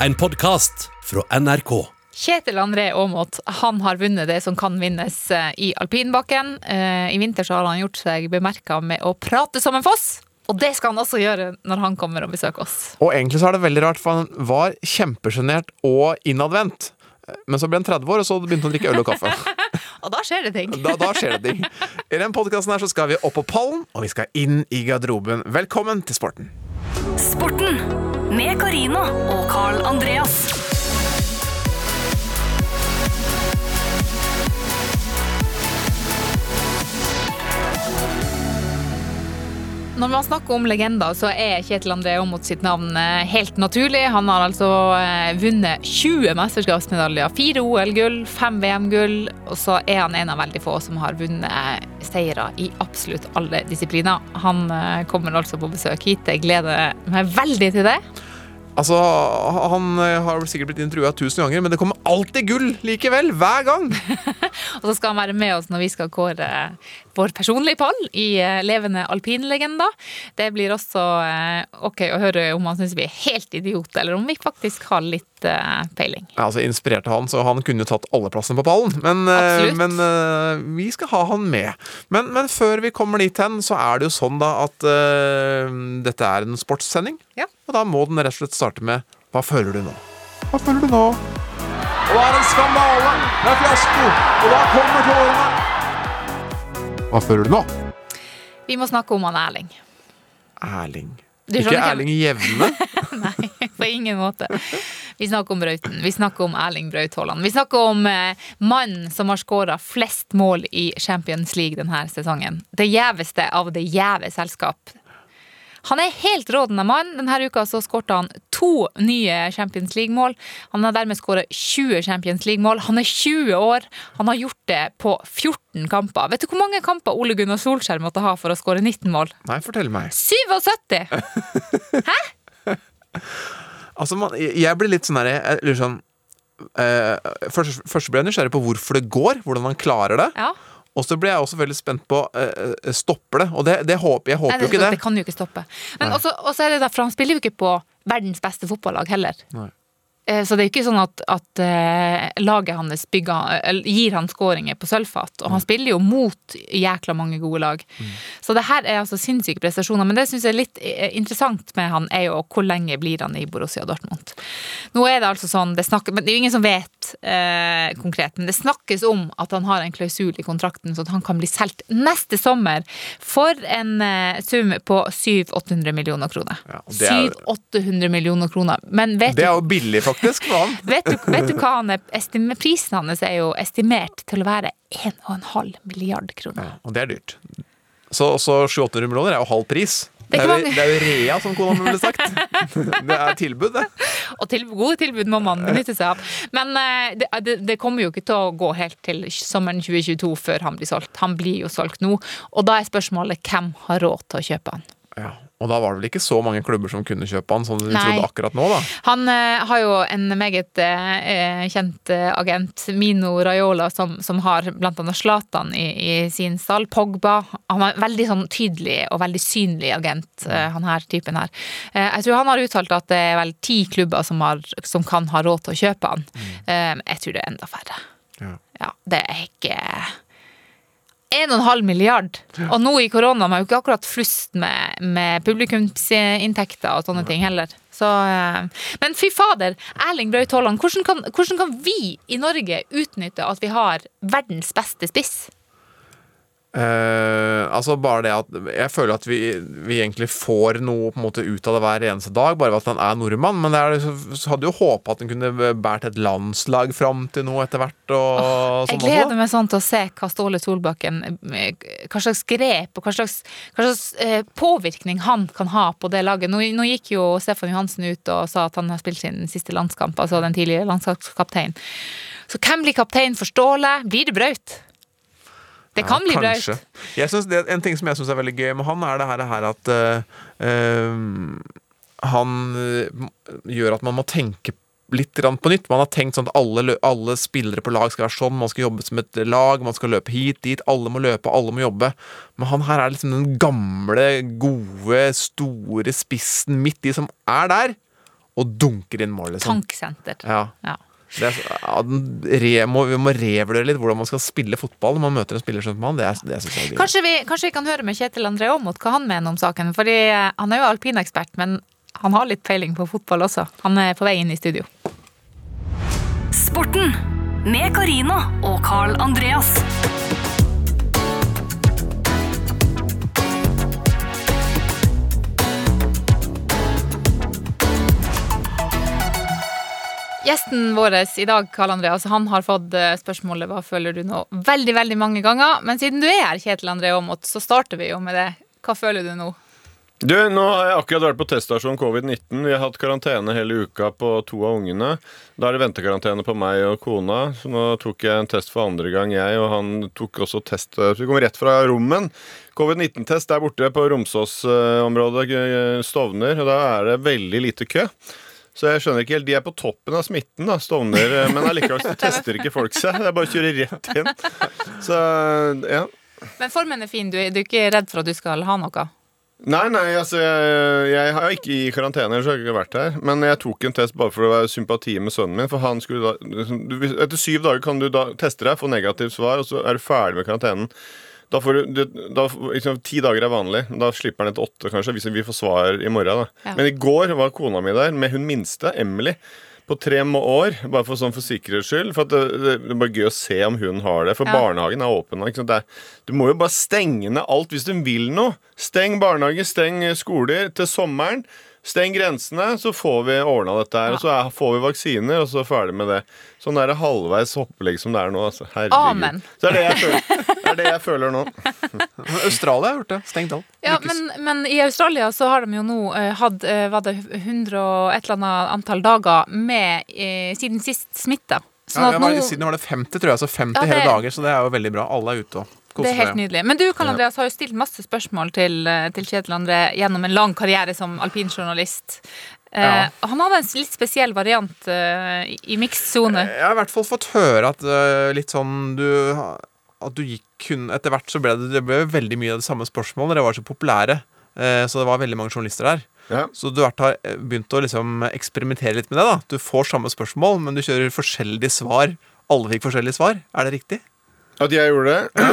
En podkast fra NRK. Kjetil André Aamodt han har vunnet det som kan vinnes eh, i alpinbakken. Eh, I vinter så har han gjort seg bemerka med å prate som en foss. Og det skal han også gjøre når han kommer og besøker oss. Og egentlig så er det veldig rart, for han var kjempesjenert og innadvendt. Men så ble han 30 år, og så begynte han å drikke øl og kaffe. Og da skjer det ting. Da, da skjer det ting. I den podkasten her så skal vi opp på pallen, og vi skal inn i garderoben. Velkommen til sporten. Sporten med Carina og Carl Andreas. Når man snakker om legender, så er Kjetil André Aamodt sitt navn eh, helt naturlig. Han har altså eh, vunnet 20 mesterskapsmedaljer, fire OL-gull, fem VM-gull, og så er han en av veldig få som har vunnet seire i absolutt alle disipliner. Han eh, kommer altså på besøk hit. Jeg gleder meg veldig til det. Altså, Han har sikkert blitt intervjua tusen ganger, men det kommer alltid gull likevel! Hver gang! Og så skal han være med oss når vi skal kåre vår personlige pall i eh, Levende alpinlegender. Det blir også eh, ok å høre om han syns vi er helt idioter, eller om vi faktisk har litt eh, peiling. Ja, altså Inspirerte han, så han kunne tatt alle plassene på pallen. Men, men vi skal ha han med. Men, men før vi kommer dit hen, så er det jo sånn da at uh, dette er en sportssending. Ja. Og da må den rett og slett starte med Hva føler du nå? Hva føler du nå? Og det er en skandale! Det er fiasko! Og da kommer tårene! Hva føler du nå? Vi må snakke om han Erling. Erling. Du Ikke hvem- Erling Jevne. Nei, på ingen måte. Vi snakker om Brauten. Vi snakker om Erling Braut Haaland. Vi snakker om eh, mannen som har skåra flest mål i Champions League denne sesongen. Det gjeveste av det gjeve selskap. Han er helt rådende mann. Denne uka så skårte han to nye Champions League-mål. Han har dermed skåret 20 Champions League-mål. Han er 20 år. Han har gjort det på 14 kamper. Vet du hvor mange kamper Ole Gunnar Solskjær måtte ha for å skåre 19 mål? Nei, fortell meg. 77! Hæ? Altså, man, jeg blir litt sånn her jeg lurer sånn Uh, først, først ble jeg nysgjerrig på hvorfor det går, hvordan han klarer det. Ja. Og så ble jeg også veldig spent på uh, stopper det. Og det, det håper, jeg håper Nei, jo ikke det, det. det kan jo ikke stoppe. Men også, også er det derfor han spiller jo ikke på verdens beste fotballag heller. Nei. Eh, Så det er ikke sånn at, at eh, laget hans bygger, gir han skåringer på sølvfat. Og han spiller jo mot jækla mange gode lag. Mm. Så det her er altså sinnssyke prestasjoner. Men det syns jeg er litt eh, interessant med han, er jo hvor lenge blir han i Borussia Dortmund. Nå er det altså sånn, det, snakker, men det er jo ingen som vet eh, konkret, men det snakkes om at han har en klausul i kontrakten, så at han kan bli solgt neste sommer for en eh, sum på 700-800 millioner kroner. Ja, og det er- 700-800 millioner kroner. Men vet Det er jo billig, faktisk, for vann. Vet du, vet du hva han er, estime, Prisen hans er jo estimert til å være 1,5 milliard kroner. Og det er dyrt. Så, også 700-800 millioner er jo halv pris. Det Det er jo, det er jo rea, som kona ville sagt. Det er tilbud, det. Og til, gode tilbud må man benytte seg av. Men eh, det, det, det kommer jo ikke til å gå helt til sommeren 2022 før han blir solgt. Han blir jo solgt nå. Og da er spørsmålet hvem har råd til å kjøpe han? Ja. Og da var det vel ikke så mange klubber som kunne kjøpe han, som de trodde akkurat nå, da. Han eh, har jo en meget eh, kjent eh, agent, Mino Raiola, som, som har annet Zlatan i, i sin stall. Pogba. Han er veldig sånn tydelig og veldig synlig agent, eh, han her typen her. Eh, jeg tror han har uttalt at det er vel ti klubber som, har, som kan ha råd til å kjøpe han. Eh, jeg tror det er enda færre. Ja. Ja, det er ikke 1,5 milliard. Og nå i korona har jo ikke akkurat flust med, med publikumsinntekter og sånne ting heller. Så, eh, men fy fader, Erling Braut Haaland, hvordan hvordan kan vi i Norge utnytte at vi har verdens beste spiss? Eh, altså bare det at Jeg føler at vi, vi egentlig får noe på en måte ut av det hver eneste dag, bare ved at han er nordmann. Men det er, så hadde jo håpa at han kunne båret et landslag fram til noe etter hvert. Og Jeg sånn gleder også. meg sånn til å se hva Ståle Solbakken eh, Hva slags grep og hva slags, hva slags eh, påvirkning han kan ha på det laget. Nå, nå gikk jo Stefan Johansen ut og sa at han har spilt sin siste landskamp, altså den tidligere landslagskapteinen. Så hvem blir kaptein for Ståle? Blir det Braut? Det kan bli kanskje. Braut. Det, en ting som jeg syns er veldig gøy med han, er det her, her at uh, han eh, gjør at man må tenke litt på nytt. Man har tenkt sånn at alle, alle spillere på lag skal være sånn, man skal jobbe som et lag, man skal løpe hit, dit, alle må løpe, alle må jobbe. Men han her er liksom den gamle, gode, store spissen midt i som er der. og dunker inn mål, liksom. Tanksenter. Ja. Ja. Det er, ja, re, må, vi må revurdere litt hvordan man skal spille fotball når man møter en spiller som han. Det, er- det synes jeg er. Kanskje vi, kanskje vi kan høre med Kjetil André Aamodt hva han mener om saken. Fordi eh, Han er jo alpinekspert, men han har litt peiling på fotball også. Han er på vei inn i studio. Sporten med Carina og Carl Andreas. Gjesten vår i dag, Karl Andreas, han har fått eh, spørsmålet hva føler du nå veldig veldig mange ganger. Men siden du er her, Kjetil André Aamodt, så starter vi jo med det. Hva føler du nå? Du, nå har jeg akkurat vært på teststasjon covid-19. Vi har hatt karantene hele uka på to av ungene. Da er det ventekarantene på meg og kona. Så nå tok jeg en test for andre gang, jeg, og han tok også test. Så vi kom rett fra rommen. Covid-19-test der borte på Romsås-området, eh, Stovner. Og da er det veldig lite kø. Så jeg skjønner ikke helt, De er på toppen av smitten, da, Stovner, eh, men allikevel tester ikke folk seg. Det er bare å kjøre rett inn. Så ja. Men formen er fin. Du er, du er ikke redd for at du skal ha noe? Nei, nei, altså jeg, jeg har ikke i karantene, ellers har jeg ikke vært her. Men jeg tok en test bare for å være sympati med sønnen min. For han skulle da Etter syv dager kan du da teste deg, få negativt svar, og så er du ferdig med karantenen. Da får du, da, liksom, Ti dager er vanlig. Da slipper han etter åtte, kanskje, hvis vi får svar i morgen. da Ja. Men i går var kona mi der med hun minste, Emily. På tre år, bare for, sånn for sikkerhets skyld. For at det, det, det er bare gøy å se om hun har det. For Ja. barnehagen er åpen. Er, du må jo bare stenge ned alt hvis du vil noe. Steng barnehage, steng skoler til sommeren. Steng grensene, så får vi ordna dette her. Og så er, får vi vaksiner, og så er ferdig med det. Sånn der halvveis opplegg som det er nå. Altså. Herregud. Amen. Så er det jeg føler, det er det jeg føler nå. Australia har gjort det. Stengt alt. Ja, men, men i Australia så har de jo nå eh, hatt eh, var det 100 og et eller annet antall dager med eh, siden sist smitta. Sånn ja, at var, nå, siden var det 50, tror jeg. Så 50 Ja, det- hele dager, så det er jo veldig bra. Alle er ute og det er helt nydelig. Men du Karl Andreas har jo stilt masse spørsmål til, eh, til Kjetil André gjennom en lang karriere som alpinjournalist. Eh, Ja. Han hadde en litt spesiell variant uh, i- mixed sone. Jeg har i hvert fall fått høre at uh, litt sånn du At du gikk kun Etter hvert så ble det, det ble veldig mye av det samme spørsmålet. Dere var så populære. Eh, så det var veldig mange journalister der. Ja. Så du har har begynt å liksom eksperimentere litt med det. da Du får samme spørsmål, men du kjører forskjellige svar. Alle fikk forskjellige svar. Er det riktig? At jeg gjorde det?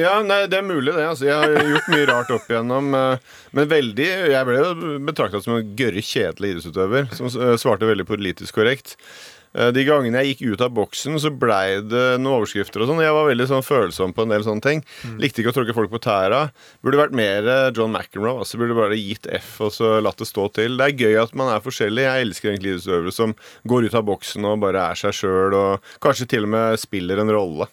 Ja, nei, det er mulig, det. Altså, jeg har gjort mye rart opp igjennom. eh, Men veldig Jeg ble jo betrakta som en gørre kjedelig idrettsutøver som eh, svarte veldig politisk korrekt. Eh, De gangene jeg gikk ut av boksen, så blei det noen overskrifter og sånn. Jeg var veldig sånn følsom på en del sånne ting. Likte ikke å tråkke folk på tæra. Burde vært mer eh, John McEnroe. Altså burde bare gitt F og så latt det stå til. Det er gøy at man er forskjellig. Jeg elsker egentlig idrettsutøvere som går ut av boksen og bare er seg sjøl, og kanskje til og med spiller en rolle.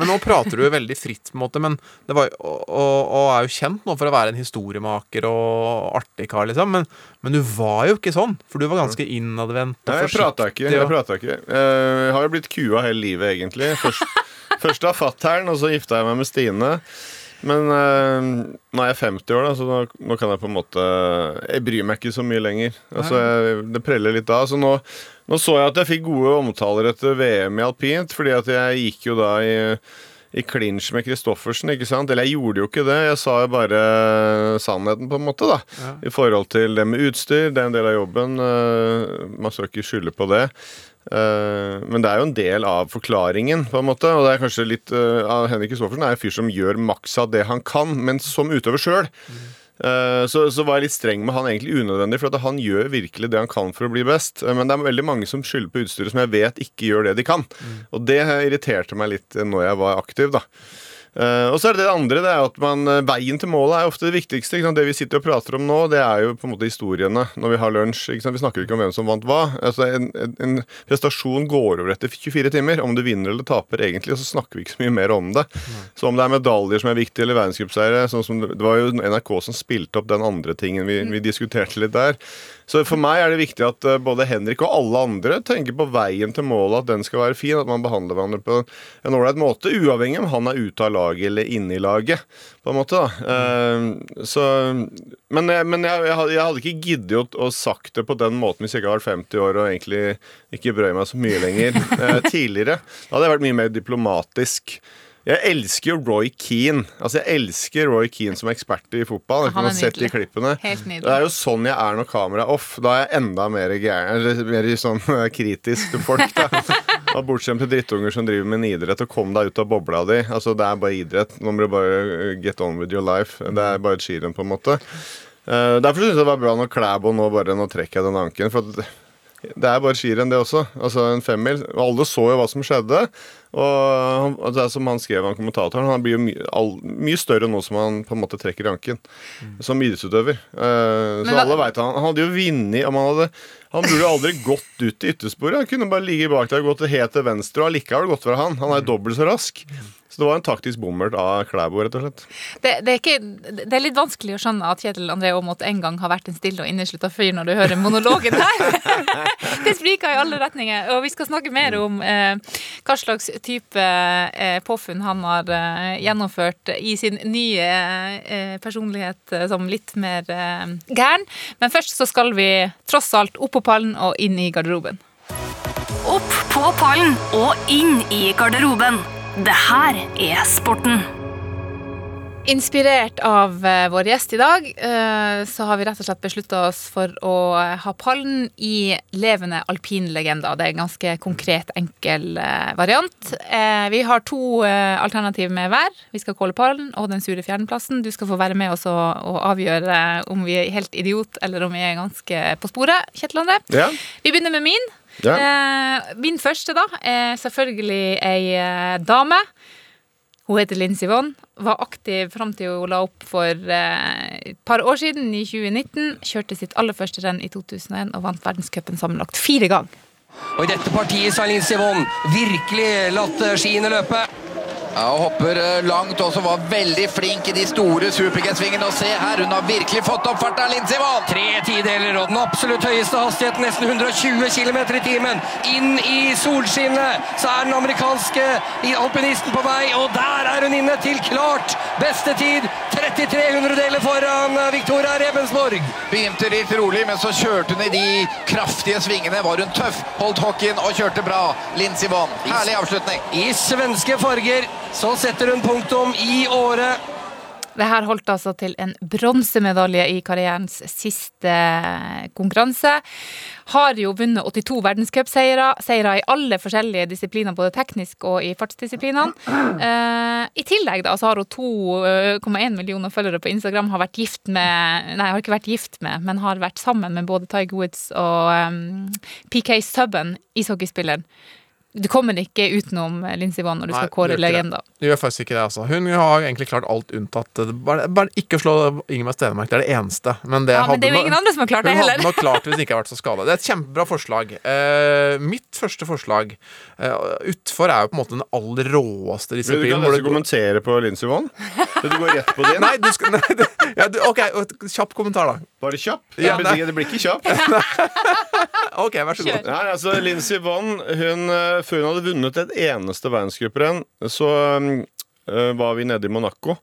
Men nå prater du veldig fritt, på en måte, men det var, og, og, og er jo kjent nå for å være en historiemaker og artig kar, liksom. Men, men du var jo ikke sånn, for du var ganske innadvendt Nei, jeg prata ikke. Jeg, og- ikke. Eh, jeg har jo blitt kua hele livet, egentlig. Først, først av fatter'n, og så gifta jeg meg med Stine. Men eh, nå er jeg 50 år, da, så nå, nå kan jeg på en måte Jeg bryr meg ikke så mye lenger. Altså, jeg, det preller litt da. Så nå, nå så jeg at jeg fikk gode omtaler etter VM i alpint, fordi at jeg gikk jo da i i klinsj med Christoffersen, ikke sant? Eller jeg gjorde jo ikke det, jeg sa jo bare sannheten, på en måte, da. I forhold til det med utstyr, det er en del av jobben. eh, Man skal ikke skylde på det. Eh, men det er jo en del av forklaringen, på en måte. Og det er kanskje litt eh, av Henrik Kristoffersen er en fyr som gjør maks av det han kan, men som utøver sjøl. så, så var jeg litt streng med han, egentlig unødvendig, for han gjør virkelig det han kan for å bli best. Eh, men det er veldig mange som skylder på utstyret som jeg vet ikke gjør det de kan. Og det irriterte meg litt eh, når jeg var aktiv, da. Eh, og så er det det andre, det er at man, eh, veien til målet er ofte det viktigste. Det vi sitter og prater om nå, det er jo på en måte historiene når vi har lunsj. Vi snakker ikke om hvem som vant hva. Altså, en, en, prestasjon går over etter 24 timer. Om du vinner eller taper, egentlig, så snakker vi ikke så mye mer om det. Så om det er medaljer som er viktige, eller verdenscupseiere sånn det var jo NRK som spilte opp den andre tingen vi, vi diskuterte litt der. Så for meg er det viktig at eh, både Henrik og alle andre tenker på veien til målet, at den skal være fin, at man behandler hverandre på en ålreit måte, uavhengig om han er ute av laget eller inne i laget. på en måte da. Eh, så, men men jeg, jeg, hadde- ikke giddet å sagt det på den måten hvis jeg ikke hadde vært 50 år og egentlig ikke brøy meg så mye lenger eh, tidligere. Da hadde jeg vært mye mer diplomatisk. Jeg elsker jo Roy Keane. Altså Jeg elsker Roy Keane som ekspert i fotball. Han er sett de nydelig. klippene. Helt nydelig. Det er jo sånn jeg er når kameraet er off. Da er jeg enda mer gæren mer sånn kritisk til folk. da Og Bortskjemt til drittunger som driver med en idrett. Og kom deg ut av bobla di. Altså Det er bare idrett. Nå må du bare eh, get on with your life. Det er bare et skirenn, på en måte. Eh, derfor syns jeg det var bra når Klæbo nå bare Nå trekker jeg den anken. For at det er bare skirenn, det også. Altså en femmil. Alle så jo hva som skjedde. Og det er som han skrev, han kommentatoren, han blir jo mye, all, mye større nå som han på en måte trekker i anken. Som idrettsutøver. Uh, så alle vet han. Han hadde jo vunnet om han hadde Han burde aldri gått ut i yttersporet. Han kunne bare ligget bak der og gått helt til venstre, og allikevel gått fra han. Han er dobbelt så rask. Så det var en taktisk bommert av Klæbo, rett og slett. Det, det, er ikke, det er litt vanskelig å skjønne at Kjetil André Aamodt en gang har vært en stille og inneslutta fyr når du hører monologen her. det spriker i alle retninger. Og vi skal snakke mer om eh, hva slags type eh, påfunn han har eh, gjennomført i sin nye eh, personlighet som litt mer gæren. Men først så skal vi tross alt opp på pallen og inn i garderoben. Opp på pallen og inn i garderoben. Det her er sporten. Inspirert av eh, vår gjest i dag, eh, så har vi rett og slett beslutta oss for å eh, ha pallen i levende alpinlegender. Det er en ganske konkret, enkel variant. Vi har to alternativ med hver. Vi skal kåle pallen og den sure fjernplassen. Du skal få være med oss og, avgjøre om vi er helt idiot eller om vi er ganske på sporet. Kjetil André. Ja. Vi begynner med min. Ja. Min første da er selvfølgelig ei dame. Hun heter Linn Sivon. Var aktiv fram til hun la opp for eh, et par år siden, i 2019. Kjørte sitt aller første renn i 2001 og vant verdenscupen sammenlagt fire ganger. Og i dette partiet så har Linn Sivon virkelig latt skiene løpe. Ja, og hopper eh, langt også, var veldig flink i de store superg-svingene. Og se her, hun har virkelig fått opp farta, Lindsey Vonn! Tre tideler og den absolutt høyeste hastigheten, nesten 120 km i timen. Inn i solskinnet så er den amerikanske alpinisten på vei, og der er hun inne til klart beste tid. 33 hundredeler foran eh, Victoria Rebensborg. Begynte litt rolig, men så kjørte hun i de kraftige svingene. Var hun tøff, holdt hockeyen og kjørte bra. Lindsey Vonn, herlig avslutning. I svenske farger så setter hun punktum i året. Det her holdt altså til en bronsemedalje i karrierens siste konkurranse. Har jo vunnet 82 verdenscupseiere seire i alle forskjellige disipliner, både teknisk og i fartsdisiplinene. Uh, I tillegg da, så har hun 2,1 millioner følgere på Instagram. Har vært gift med Nei, har ikke vært gift med, men har vært sammen med både Tiger Woods og um, PK Subban, ishockeyspilleren. Du kommer ikke utenom Lindsey Vonn når du skal kåre legenda legender. Det gjør faktisk ikke det, altså. Hun har egentlig klart alt unntatt eh, Bare, bare ikke å slå Ingeborg Stenmark. Det er det eneste. Men det, Ja, men det er jo ingen andre som har klart det heller. hun hadde nok klart det hvis det ikke hadde vært så skada. Det er et kjempebra forslag. Eh, mitt første forslag uh, utfor er jo på en måte den aller råeste Vil du disiplinen. ikke kommentere på Lindsey Vonn? Du går rett på din? Nei, du skal nei, det, ja, du, OK, kjapp kommentar, da. Bare kjapp? Ja, det, blir, det blir ikke kjapp. OK, vær så god. Nei, altså Lindsey Vonn, hun, eh, før hun hadde vunnet et eneste verdenscuprenn, så eh, var vi nede i Monaco.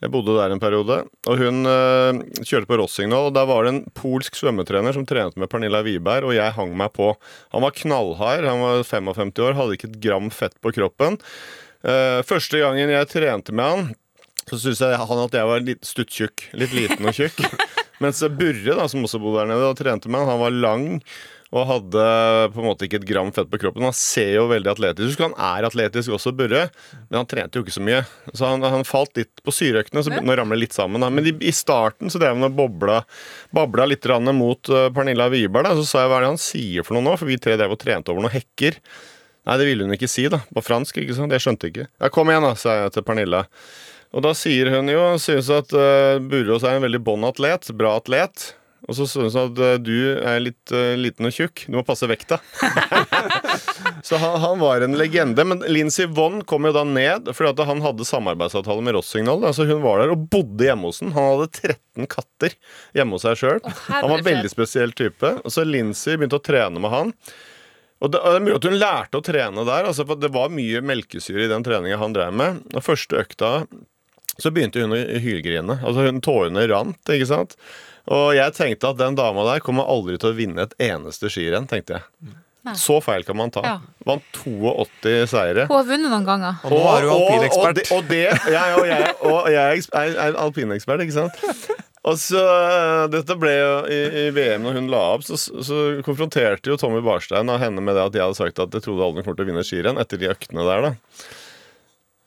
Jeg bodde der en periode. Og hun eh, kjørte på Rossignol. Og der var det en polsk svømmetrener som trente med Pernilla Wiberg, og jeg hang meg på. Han var knallhard, han var 55 år, hadde ikke et gram fett på kroppen. Eh, første gangen jeg trente med han, så syntes han at jeg var litt stuttjukk. Litt liten og tjukk. Mens Burre, da, som også bodde der nede og trente med han, han var lang og hadde på en måte ikke et gram fett på kroppen. Han ser jo veldig atletisk ut. Han er atletisk også, Burre, men han trente jo ikke så mye. Så han, han falt litt på syreøktene, så nå ramler det litt sammen. Da. Men i, i starten så drev han og bobla, babla litt mot uh, Pernilla Wiberg. Så sa jeg hva er det han sier for noe nå, for vi tre drev og trente over noen hekker. Nei, det ville hun ikke si, da. På fransk, ikke sant. Jeg skjønte ikke. Ja, kom igjen, da, sa jeg til Pernilla. Og da sier hun jo synes at uh, Burås er en veldig bånd atlet. Bra atlet. Og så synes hun at uh, du er litt uh, liten og tjukk. Du må passe vekta. så han, han var en legende. Men Lindsey Vonn kom jo da ned fordi at han hadde samarbeidsavtale med Rossignol. Altså hun var der og bodde hjemme hos den. Han hadde 13 katter hjemme hos seg sjøl. han var en veldig spesiell type. Og så Lindsey begynte å trene med han. Og det, og det er mulig at hun lærte å trene der, altså, for det var mye melkesyre i den treninga han drev med. Og første økta så begynte hun å hylgrine. Altså hun Tårene rant, ikke sant. Og jeg tenkte at den dama der kommer aldri til å vinne et eneste skirenn, tenkte jeg. Så feil kan man ta. Ja. Vant 82 seire. Hun har vunnet noen ganger. Og nå er du alpinekspert. Og, og og, og jeg, og jeg er er, er alpinekspert, ikke sant? Og så, Dette ble jo i, i VM når hun la opp, så, så konfronterte jo Tommy Barstein og henne med det at jeg hadde sagt at jeg trodde aldri kom til å vinne skirenn etter de øktene der. da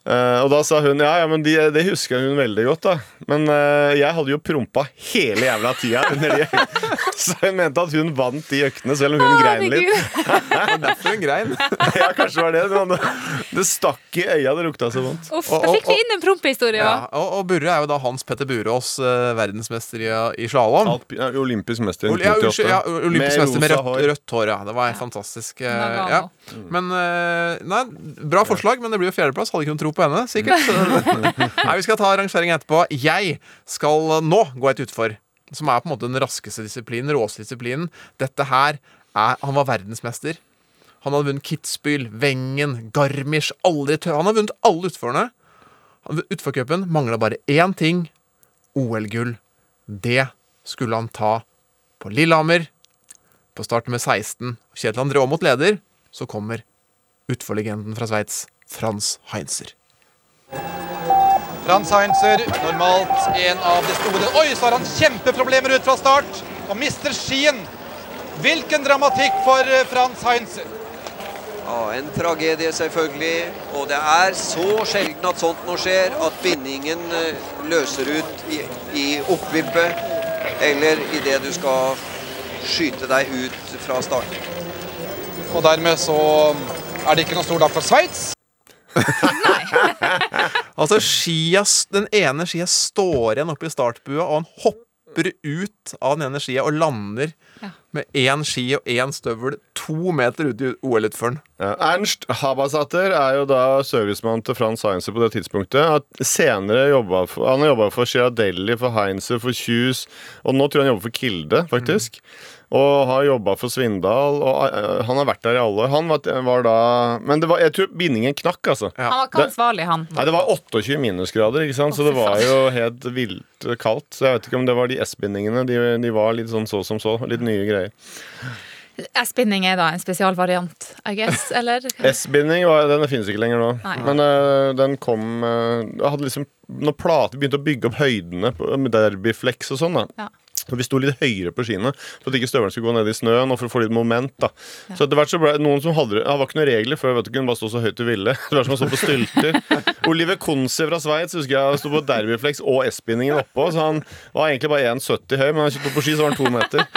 Eh, og da sa hun ja, ja, men de, det husker hun veldig godt. da Men uh, jeg hadde jo prompa hele jævla tida under de. Så hun mente at hun vant de øktene, selv om hun grein litt. Derfor hun grein. Ja, kanskje var det men det, det stakk i øya, det lukta så vondt. Uff, Og- da fikk vi inn en prompehistorie, Ja, ja. og, og Burre er jo da Hans Petter Burås, uh, verdensmester i, i slalåm. Ja, olympisk mester i 1988. Ja, 1998. unnskyld, ja, olympisk mester med rødt, hår. rødt hår. Ja. Det var fantastisk. eh, ja. Men eh, Nei, bra forslag, men det blir jo fjerdeplass. Hadde ikke noen tro på henne, sikkert. nei, Vi skal ta rangering etterpå. Jeg skal nå gå et utfor, som er på en måte den raskeste disiplinen. Råeste disiplinen. Dette her er Han var verdensmester. Han hadde vunnet Kitzbühel, Wengen, Garmisch aldri tø Han har vunnet alle utforene. Utforcupen mangla bare én ting. OL-gull. Det skulle han ta på Lillehammer. På start med 16. Kjetil André Aamodt leder. Så kommer utforlegenden fra Sveits, Frans Heinzer. Frans Heinzer, normalt en av de store. Oi, så har han kjempeproblemer ut fra start og mister skien. Hvilken dramatikk for eh, Frans Heinzer. Ja, en tragedie selvfølgelig. Og det er så sjelden at sånt nå skjer, at bindingen eh, løser ut i, i oppvippet eller idet du skal skyte deg ut fra starten. Og dermed så er det ikke noe stor dag for Sveits. Altså, skia, Den ene skia står igjen oppe i startbua, og han hopper ut av den ene skia og lander Ja. med én ski og én støvel to meter ut i OL-utføreren. Ja, Ernst Habasater er jo da servicemann til Frans Heinzer på det tidspunktet. At senere for, Han har jobba for Girardelli, for Heinzer, for Kjus, og nå tror jeg han jobber for Kilde, faktisk. Og har jobba for Svindal, og eh, han har vært der i alle år. Han var, var da Men det var, jeg tror bindingen knakk, altså. Han var ikke ansvarlig, han. Nei, Det var 28 minusgrader, ikke sant? så det var jo helt vilt kaldt. Så jeg vet ikke om det var de S-bindingene. De, de var litt sånn så som så. Litt nye greier. S-binding er da en spesialvariant, I guess, eller? S-binding den finnes ikke lenger nå. Nei. Men uh, den kom uh, hadde liksom, Når plater begynte å bygge opp høydene på med derbyflex og sånn, da. Ja. Vi sto litt høyere på skiene for at ikke støvelen skulle gå ned i snøen. Og for å få litt moment da Så etter hvert så ble noen som hadde det var ikke noen regler før. Vet du, kunne bare stå så høyt du ville. Det var som å stå på stylter. Oliver Konse fra Sveits husker jeg sto på derbyflex og S-bindingen oppå. Så han var egentlig bare 1,70 høy, men han på ski, så var han to meter.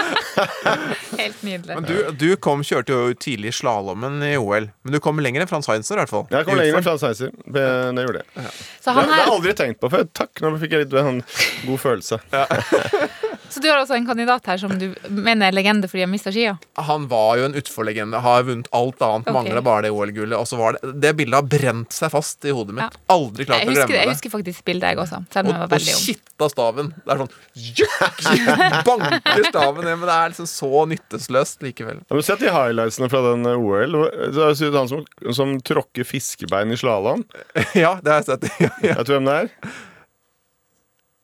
Helt nydelig. Men du, du kom, kjørte jo tidlig i slalåmen i OL. Men du kom lenger enn Frans Heinzer, i hvert fall. Jeg kom lenger enn. Frans Heinzer. Det det gjorde jeg. Så, Det han det har jeg aldri tenkt på før. Takk, nå fikk jeg litt en god følelse. så du har altså en kandidat her som du mener er legende fordi han mista skia? Han var jo en utforlegende. Har vunnet alt annet. Okay. Mangler bare det OL-gullet. Og så var det Det bildet har brent seg fast i hodet mitt. Aldri klart Jeg å glemme det. jeg husker faktisk bildet, jeg også. Selv om jeg Og, var og veldig ung. kitta staven. Det er sånn juk, Banker staven ned, men det er liksom så nytteløst likevel. Ja, må se til highlightsene fra den eh, OL. Det er han som, som tråkker fiskebein i slalåm. Ja, det har jeg sett. Ja, ja. Vet du hvem det er?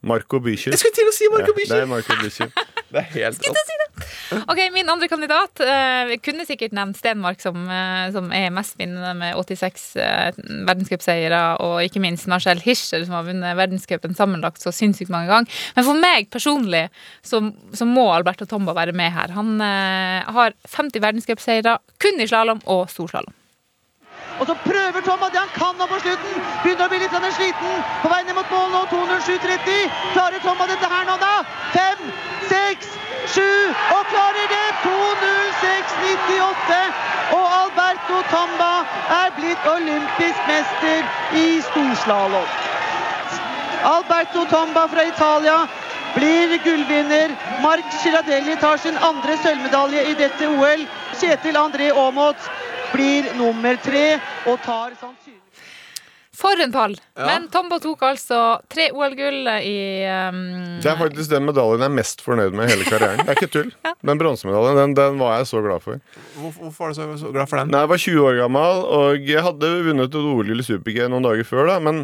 Marco Bücher. Jeg skulle til å si Marco Ja, det er Marco Bücher. Det er helt rått. Ok, Min andre kandidat eh, kunne sikkert nevnt Stenmark, som, eh, som er mestvinnende med 86 uh, verdenscupseiere, og ikke minst Marcel Hirscher, som har vunnet verdenscupen sammenlagt så sinnssykt mange ganger. Men for meg personlig så, så må Alberto Tomba være med her. Han eh, har 50 verdenscupseiere kun i slalåm og storslalåm. Og så prøver Tomma det han kan nå på slutten. Begynner å bli litt sånn sliten. På vei ned mot mål nå. 2.07,30. Klarer Tom dette her nå, da? Fem, seks, sju og klarer det! 2.06,98. Og Alberto Tomba er blitt olympisk mester i storslalåm. Alberto Tomba fra Italia blir gullvinner. Mark Girardelli tar sin andre sølvmedalje i dette OL. Kjetil André Aamodt blir nummer tre og tar sannsynligvis For en pall! Ja. Men Tombo tok altså tre OL-gull i um, Det er faktisk den medaljen jeg er mest fornøyd med i hele karrieren. Det er ikke tull. Den bronsemedaljen den, den var jeg så glad for. Hvorfor, var er du så, så glad for den? Nei, Jeg var 20 år gammel, og jeg hadde vunnet et OL-gull i super-G noen dager før. da Men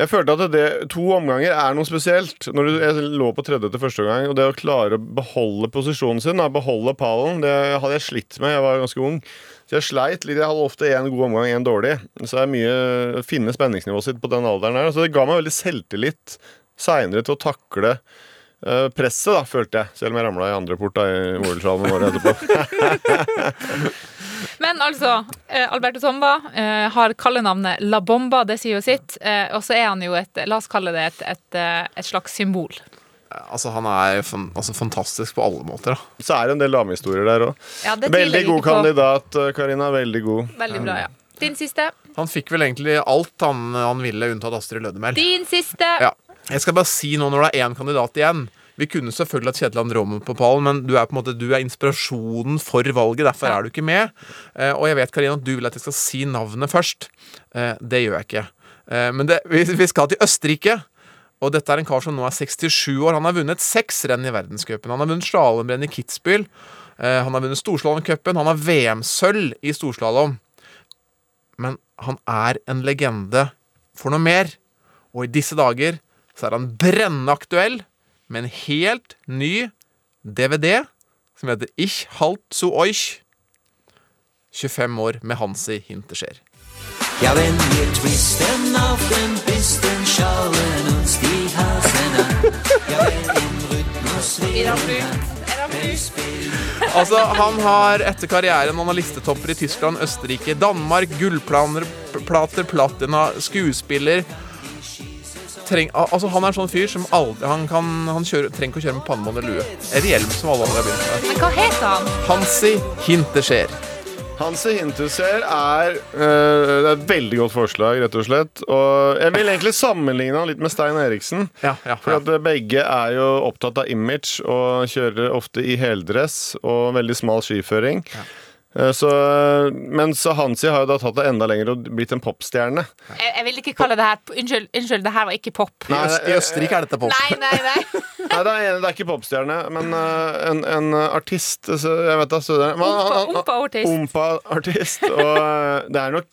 Jeg følte at det, to omganger er noe spesielt. Når du, jeg lå på tredje til første gang, og det å klare å beholde posisjonen sin, da, beholde pallen, det hadde jeg slitt med. Jeg var ganske ung. Så jeg sleit litt. Jeg hadde ofte én god omgang, én dårlig. Så det er mye å finne spenningsnivået sitt på den alderen her. Så det ga meg veldig selvtillit seinere til å takle eh, presset, da, følte jeg. Selv om jeg ramla i andre port da, i OL-salen året år etterpå. Men altså, eh, Alberto Tomba eh, har kallenavnet La Bomba, det sier jo sitt. Eh, og så er han jo et, la oss kalle det et, et, et slags symbol. Altså, han er fan, altså, fantastisk på alle måter. Da. Så er det en del damehistorier der òg. Ja, Veldig god på. kandidat, eh, Karina. Veldig god. Veldig bra, ja. Din siste. Han fikk vel egentlig alt han, han ville, unntatt Astrid Lødemel. Din siste. Ja. Jeg skal bare si nå når det er én kandidat igjen. Vi kunne selvfølgelig hatt Kjetil André på pallen, men du er på en måte Du er inspirasjonen for valget. Derfor er du ikke med. Eh, og jeg vet Karina, at du vil at jeg skal si navnet først. Eh, det gjør jeg ikke. Eh, men det, vi, vi skal til Østerrike. Og dette er en kar som nå er 67 år. Han har vunnet seks renn i verdenscupen. Han har vunnet slalåmrenn i Kitzbühel. Eh, han har vunnet storslalåmcupen. Han har VM-sølv i storslalåm. Men han er en legende for noe mer. Og i disse dager så er han brennende aktuell med en helt ny DVD som heter Ich halt zu euch. 25 år med Hansi Hinterscher Ja, wenn wir twisten auf den Pisten, Ja? Altså, Han har etter karrieren Han har listetopper i Tyskland, Østerrike, Danmark, gullplaner, plater, platina, skuespiller Treng, altså Han er en sånn fyr som aldri Han, kan, han kjører, trenger ikke å kjøre med pannebånd eller lue. Eller hjelm, som alle andre har begynt med. Men hva heter han? Hansi Hinterskjer. Hansi Hinterseer er eh, Det er et veldig godt forslag, rett og slett. Og jeg vil egentlig sammenligne han litt med Stein Eriksen. Ja, ja, For at begge er jo opptatt av image og kjører ofte i heldress og veldig smal skiføring. Eh, Så, mens Hansi har jo da tatt det enda lenger og blitt en popstjerne. Jeg, jeg vil ikke kalle det her Unnskyld, unnskyld, det her var ikke pop. Nei, I Østerrike er dette pop. Nei, nei, nei. Nei, det er, det er ikke popstjerne, men eh, en, en artist så Jeg vet da Ompa-artist. Ompa-artist. Og eh, det er nok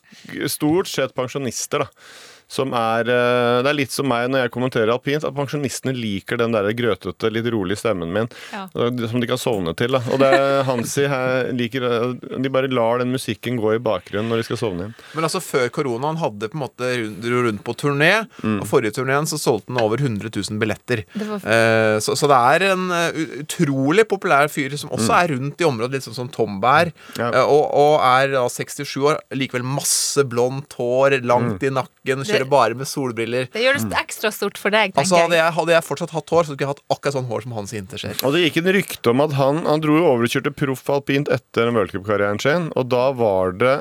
stort sett pensjonister, da. Som er eh, Det er litt som meg når jeg kommenterer alpint, at pensjonistene liker den der grøtete, litt rolig stemmen min. Ja. Som de kan sovne til. Da. Og det er Hansi her liker eh, De bare lar den musikken gå i bakgrunnen når de skal sovne igjen. Men altså før koronaen hadde på en måte rundt, dro rundt på turné. Og forrige turneen så solgte han over 100 000 billetter. Det var- Eh, så, så det er en eh, utrolig populær fyr som også er rundt i området, litt sånn som Tom Bær, Ja. Og, og er da 67 år. Likevel masse blondt hår, langt i nakken, kjører bare med solbriller. Det gjør det ekstra stort for deg, tenker Altså Hadde jeg. hadde jeg fortsatt hatt hår, så skulle jeg hatt akkurat sånn hår som Hans Hinterskjer. Og det gikk en rykte om at han, han dro jo over og kjørte proff alpint etter worldcupkarrieren sin, og da var det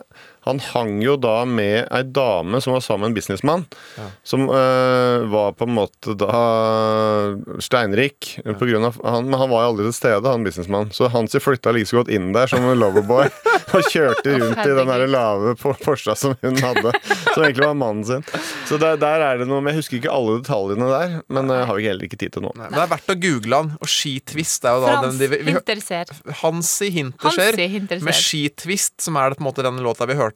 Han hang jo da med ei dame som var sammen med en businessmann, som eh, var på en måte da steinrik. På grunn av, han, men han var jo aldri til stede, han businessmannen. Så Hansi flytta like så godt inn der som en loverboy og kjørte rundt i den der lave Porscha som hun hadde, som egentlig var mannen sin. Så der, der er det noe Men jeg husker ikke alle detaljene der, men jeg har vi heller ikke tid til nå. Nei. det er verdt å google han. Og skitvist er jo da Frans den de, vi, vi. Hansi Hinterser, Hansi Hinterseer. med skitvist, som er det på en måte den låta vi hørte.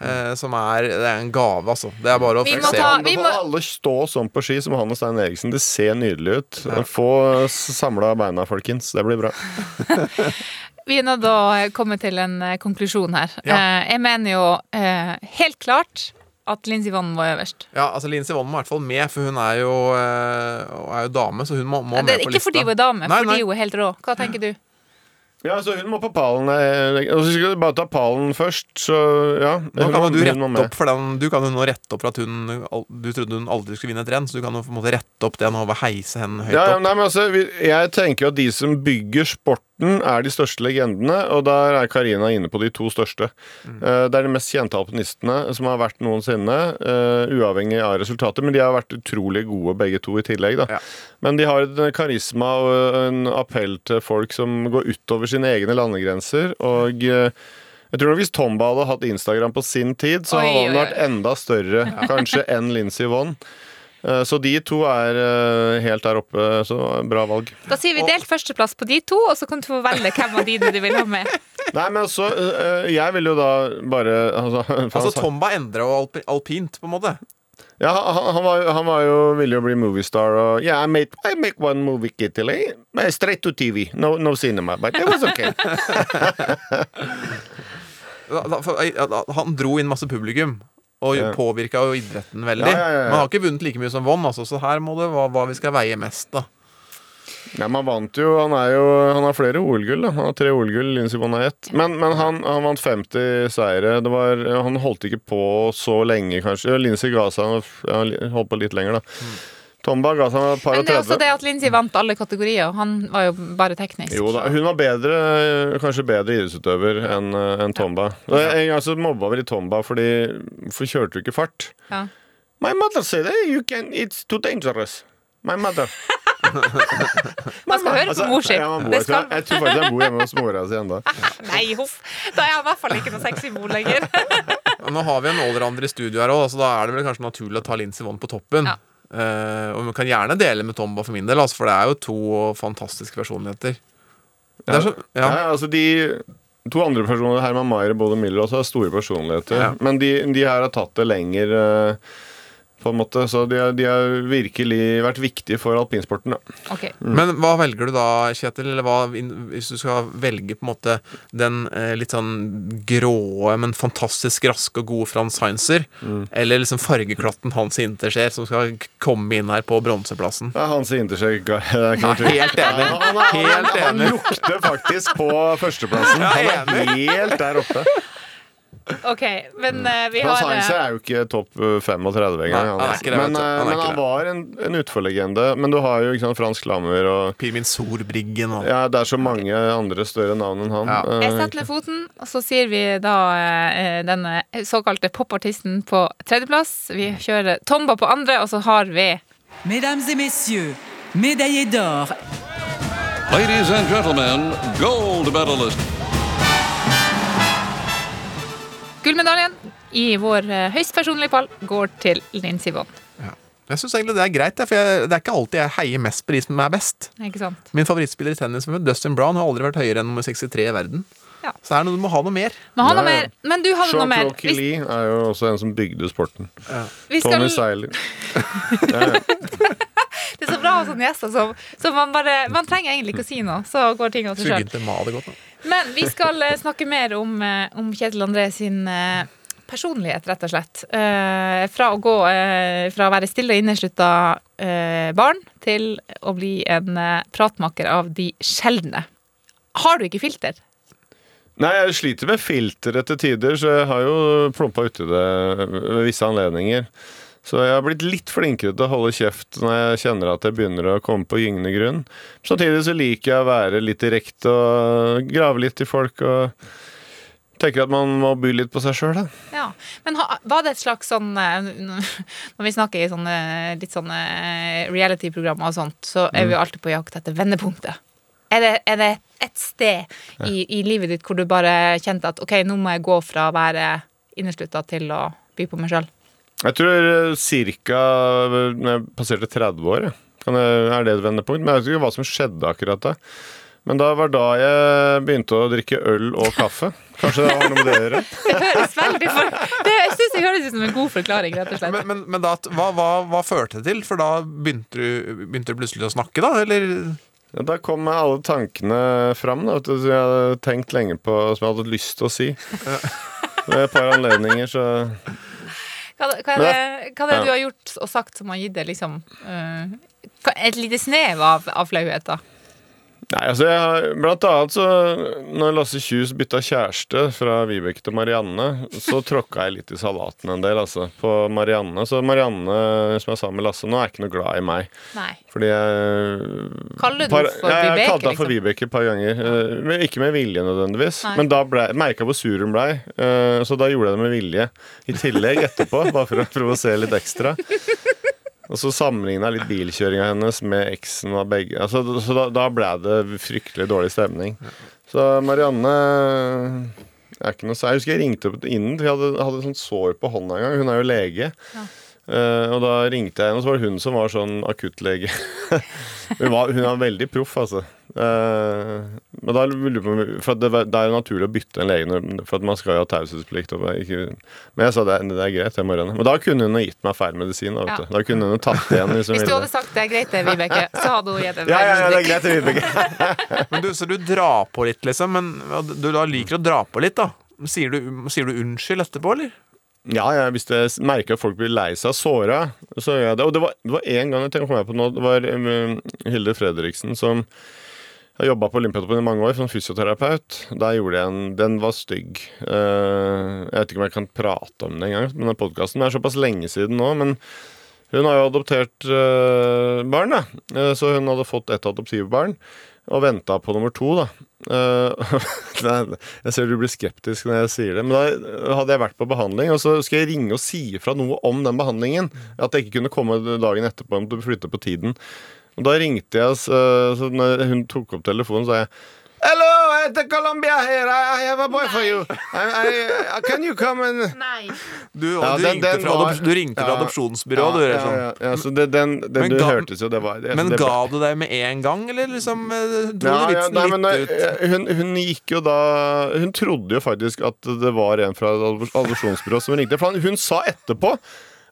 Eh, som er, det er en gave, altså. Det er bare å Vi se. ta- vi må- alle stå sånn på ski som han og Stein Eriksen. Det ser nydelig ut. Få samla beina, folkens. Det blir bra. Vi er nå da kommet komme til en eh, konklusjon her. Ja. Eh, jeg mener jo eh, helt klart at Lindsey Vonn var øverst. Ja, altså Lindsey Vonn må i hvert fall med, for hun er jo, eh, er jo dame, så hun må, må Det med på lista. ikke fordi hun er dame, Nei, fordi nei. hun er helt rå. Hva tenker du? Ja, så hun må på pallen. eh, Og så skal du bare ta pallen først, så ja. Nå kan jo du hun må rette med. opp for den Du kan jo nå rette opp for at hun al- Du trodde hun aldri skulle vinne et renn, så du kan jo på en måte rette opp det nå ved å heise henne høyt Ja, ja, opp. nei, men altså, vi, jeg tenker jo at de som bygger sporten, er de største legendene, og der er Karina inne på de to største. Mm. Eh, det er de mest kjente alpinistene som har vært noensinne, eh, uavhengig av resultatet. men de har vært utrolig gode begge to i tillegg. Ja. Men de har en karisma og en appell til folk som går utover sine egne landegrenser. og... eh, jeg tror Hvis Tomba hadde hatt Instagram på sin tid, så hadde han vært enda større kanskje enn Lincy Vonn. Eh, Så de to er eh, helt der oppe. Så bra valg. Da sier vi delt førsteplass på de to, og så kan du få velge hvem av dine du vil ha med. Nei, men altså, jeg vil jo da bare Altså, Altså Tomba endra jo alpi, alpint, på en måte. Ja, han, han, var, han var jo ville jo bli moviestar og Yeah, I made, I make one movie Italy. Straight to TV. No, no cinema. But it was okay. Han dro inn masse publikum. Og påvirka jo idretten veldig. Ja, ja, ja. Men har ikke vunnet like mye som Von, altså, så her må det være hva vi skal veie mest. da Ja, man vant jo Han, jo, han har flere OL-gull. da. Han har tre OL-gull, Lindsey Vonn har ett. Men, men han, han vant 50 seire. Det var, han holdt ikke på så lenge, kanskje. Lindsey ga seg han holdt på litt lenger, da. Tomba ga seg et par Men det er også det at Lindsay vant alle kategorier. Han var jo bare teknisk. Jo da, Hun var bedre, kanskje bedre idrettsutøver enn enn Tomba. Og En gang så mobba vi litt Tomba fordi Hvorfor kjørte du ikke fart? Ja. My mother said hey, you can, it's too dangerous. My mother. Man skal høre Altså, på mor si. ja, man bor- Det skal Jeg tror faktisk jeg bor hjemme hos mora si ennå. Nei, huff. Da er han i hvert fall ikke noe sexy mor lenger. Nå har vi en allrounder i studio her òg, så da er det vel kanskje naturlig å ta Lindsey Vonn på toppen. Ja. Eh, og vi kan gjerne dele med Tomba for min del, altså, for det er jo to fantastiske personligheter. Det er så, ja. Ja, altså de to andre personer, Herman Maier og Bode Miller, også har store personligheter. Ja. Men de, de her har tatt det lenger, eh, på en måte. Så de har, de har virkelig vært viktige for alpinsporten. Da. Mm. Men hva velger du da, Kjetil? Eller hva, hvis du skal velge på en måte den eh, litt sånn gråe, men fantastisk raske og gode Frans Heinzer, eller liksom fargeklatten Hans Interskjær, som skal komme inn her på bronseplassen? Ja, Hans Interskjegg det er ikke noe tvil. Helt enig. Ja, han, han, han, han, lukter faktisk på førsteplassen. Ja, Han er helt der oppe. OK, men uh, vi Frans har Heinze eh, er jo ikke topp eh, 35 engang. Nei, han, han altså. det, men eh, Han men han var en, en utforlegende. Men du har jo ikke sant, Frans Klammer og Pirmin Sorbriggen og Ja, det er så mange andre større navn enn han. Ja. Uh, Jeg setter ned foten, og så sier vi da uh, denne såkalte popartisten på tredjeplass. Vi kjører Tomba på andre, og så har vi Mesdames et messieurs, médaillé d'or Ladies and gentlemen, gold medalist. Gullmedaljen i vår eh, høyst personlige pall går til Lindsey Vonn. Jeg syns egentlig det er greit, for jeg, det er ikke alltid jeg heier mest på de som er best. Ikke sant? Min favorittspiller i tennis, Dustin Brown, har aldri vært høyere enn nummer 63 i verden. Ja. Så er det noe, du må ha noe mer. Må ha noe Ja, ja. mer, men du hadde noe mer. Sean Lee er jo også en som bygde sporten. vi Tony Seiler. Ja, ja. det er så bra å ha sånne gjester som så man bare Man trenger egentlig ikke å si noe, så går ting av seg sjøl. Til. Men vi skal eh, snakke mer om, eh, om Kjetil André sin eh, personlighet, rett og slett. Eh, fra å gå eh, fra å være stille og inneslutta eh, barn til å bli en pratmaker av de sjeldne. Har du ikke filter? Nei, jeg sliter med filter etter tider, så jeg har jo plumpa uti det ved visse anledninger. Så jeg har blitt litt flinkere til å holde kjeft når jeg kjenner at jeg begynner å komme på gyngende grunn. Samtidig så liker jeg å være litt direkte og grave litt i folk og tenker at man må by litt på seg sjøl, da. Ja. Men ha, var det et slags sånn eh, Når vi snakker i sånne litt sånne reality-programmer og sånt, så er vi jo alltid på jakt etter vendepunktet. Er det, er det et sted i, i livet ditt hvor du bare kjente at OK, nå må jeg gå fra å være inneslutta til å by på meg sjøl? Jeg tror ca. jeg passerte 30 år, jeg, er det et vendepunkt. Men jeg vet ikke hva som skjedde akkurat da. Men da var da jeg begynte å drikke øl og kaffe. Kanskje det har noe med det å gjøre. Det høres veldig for... Det, jeg synes det høres ut som en god forklaring, rett og slett. Men, men, men da, hva, hva, hva førte det til? For da begynte du, begynte du plutselig å snakke, da? Eller Ja, da kom alle tankene fram da, vet du, som jeg hadde tenkt lenge på, som jeg hadde lyst til å si. Ved et par anledninger, så Hva, hva er det, hva er det du har gjort og sagt som har gitt deg liksom uh, Et lite snev av, av flauhet, da? Nei, altså jeg har, Blant annet så Når Lasse Kjus bytta kjæreste fra Vibeke til Marianne, så tråkka jeg litt i salaten en del, altså. På Marianne. Så Marianne, som jeg sa med Lasse nå, er ikke noe glad i meg. Nei. Fordi jeg Kaller du par- for Vibeke? Jeg jeg kalte henne for liksom? Vibeke et par ganger. eh, ikke med vilje nødvendigvis. Nei. Men da merka jeg hvor sur hun blei, eh, så da gjorde jeg det med vilje. I tillegg etterpå, bare for å provosere litt ekstra. Og så sammenligna jeg litt bilkjøringa hennes med eksen av begge. Altså, så da, da ble det fryktelig dårlig stemning. Så Marianne er ikke noe sær. Jeg husker jeg ringte opp innen, for jeg hadde, hadde sånn sår på hånda en gang. Hun er jo lege. Eh, og da ringte jeg henne, og så var det hun som var sånn akuttlege. hun, var, hun er veldig proff, altså. Eh, men da lurer jeg på For det, det er jo naturlig å bytte en lege, når- for at man skal jo ha taushetsplikt. Men jeg sa det, det er greit, jeg må renne. Men da kunne hun ha gitt meg feil medisin. Da, vet Ja. da kunne hun tatt igjen. Hvis, Hvis du ville. hadde sagt det er greit, det, Vibeke, så hadde hun gitt deg ja, ja, ja, det er greit, Vibeke. Men du, så du drar på litt, liksom. Men du da liker å dra på litt, da. Sier du, sier du unnskyld etterpå, eller? Ja, ja, hvis jeg merker at folk blir lei seg og såra, så gjør jeg det. Og det var, én en gang jeg tenkte på nå, det var um, Hilde Fredriksen som har jobba på Olympiatoppen i mange år som fysioterapeut. Der gjorde jeg en Den var stygg. Eh, jeg vet ikke om jeg kan prate om det engang, men den podkasten er såpass lenge siden nå. Men hun har jo adoptert eh, barn, da. Eh, så hun hadde fått ett adoptivbarn. Og venta på nummer to, da. Jeg ser du blir skeptisk når jeg sier det. Men da hadde jeg vært på behandling, og så skal jeg ringe og si ifra noe om den behandlingen. At jeg ikke kunne komme dagen etterpå om du flytte på tiden. Og da ringte jeg, så, så når hun tok opp telefonen, sa jeg Hello, I heter Colombia here. I have a boy for you. I, I, can you come and Nei. Du, Ja, du, den- ringte, den fra var- adop du ringte fra Ja. adopsjonsbyrået, ja, du. ja, Liksom. ja, ja, så det, den, den Men du ga- hørtes jo, det var det, Men det ga du deg med en gang, eller liksom eh, dro Ja, du ja, vitsen nei, men, litt ut? eh, hun, hun gikk jo da Hun trodde jo faktisk at det var en fra adopsjonsbyrået som ringte. For hun sa etterpå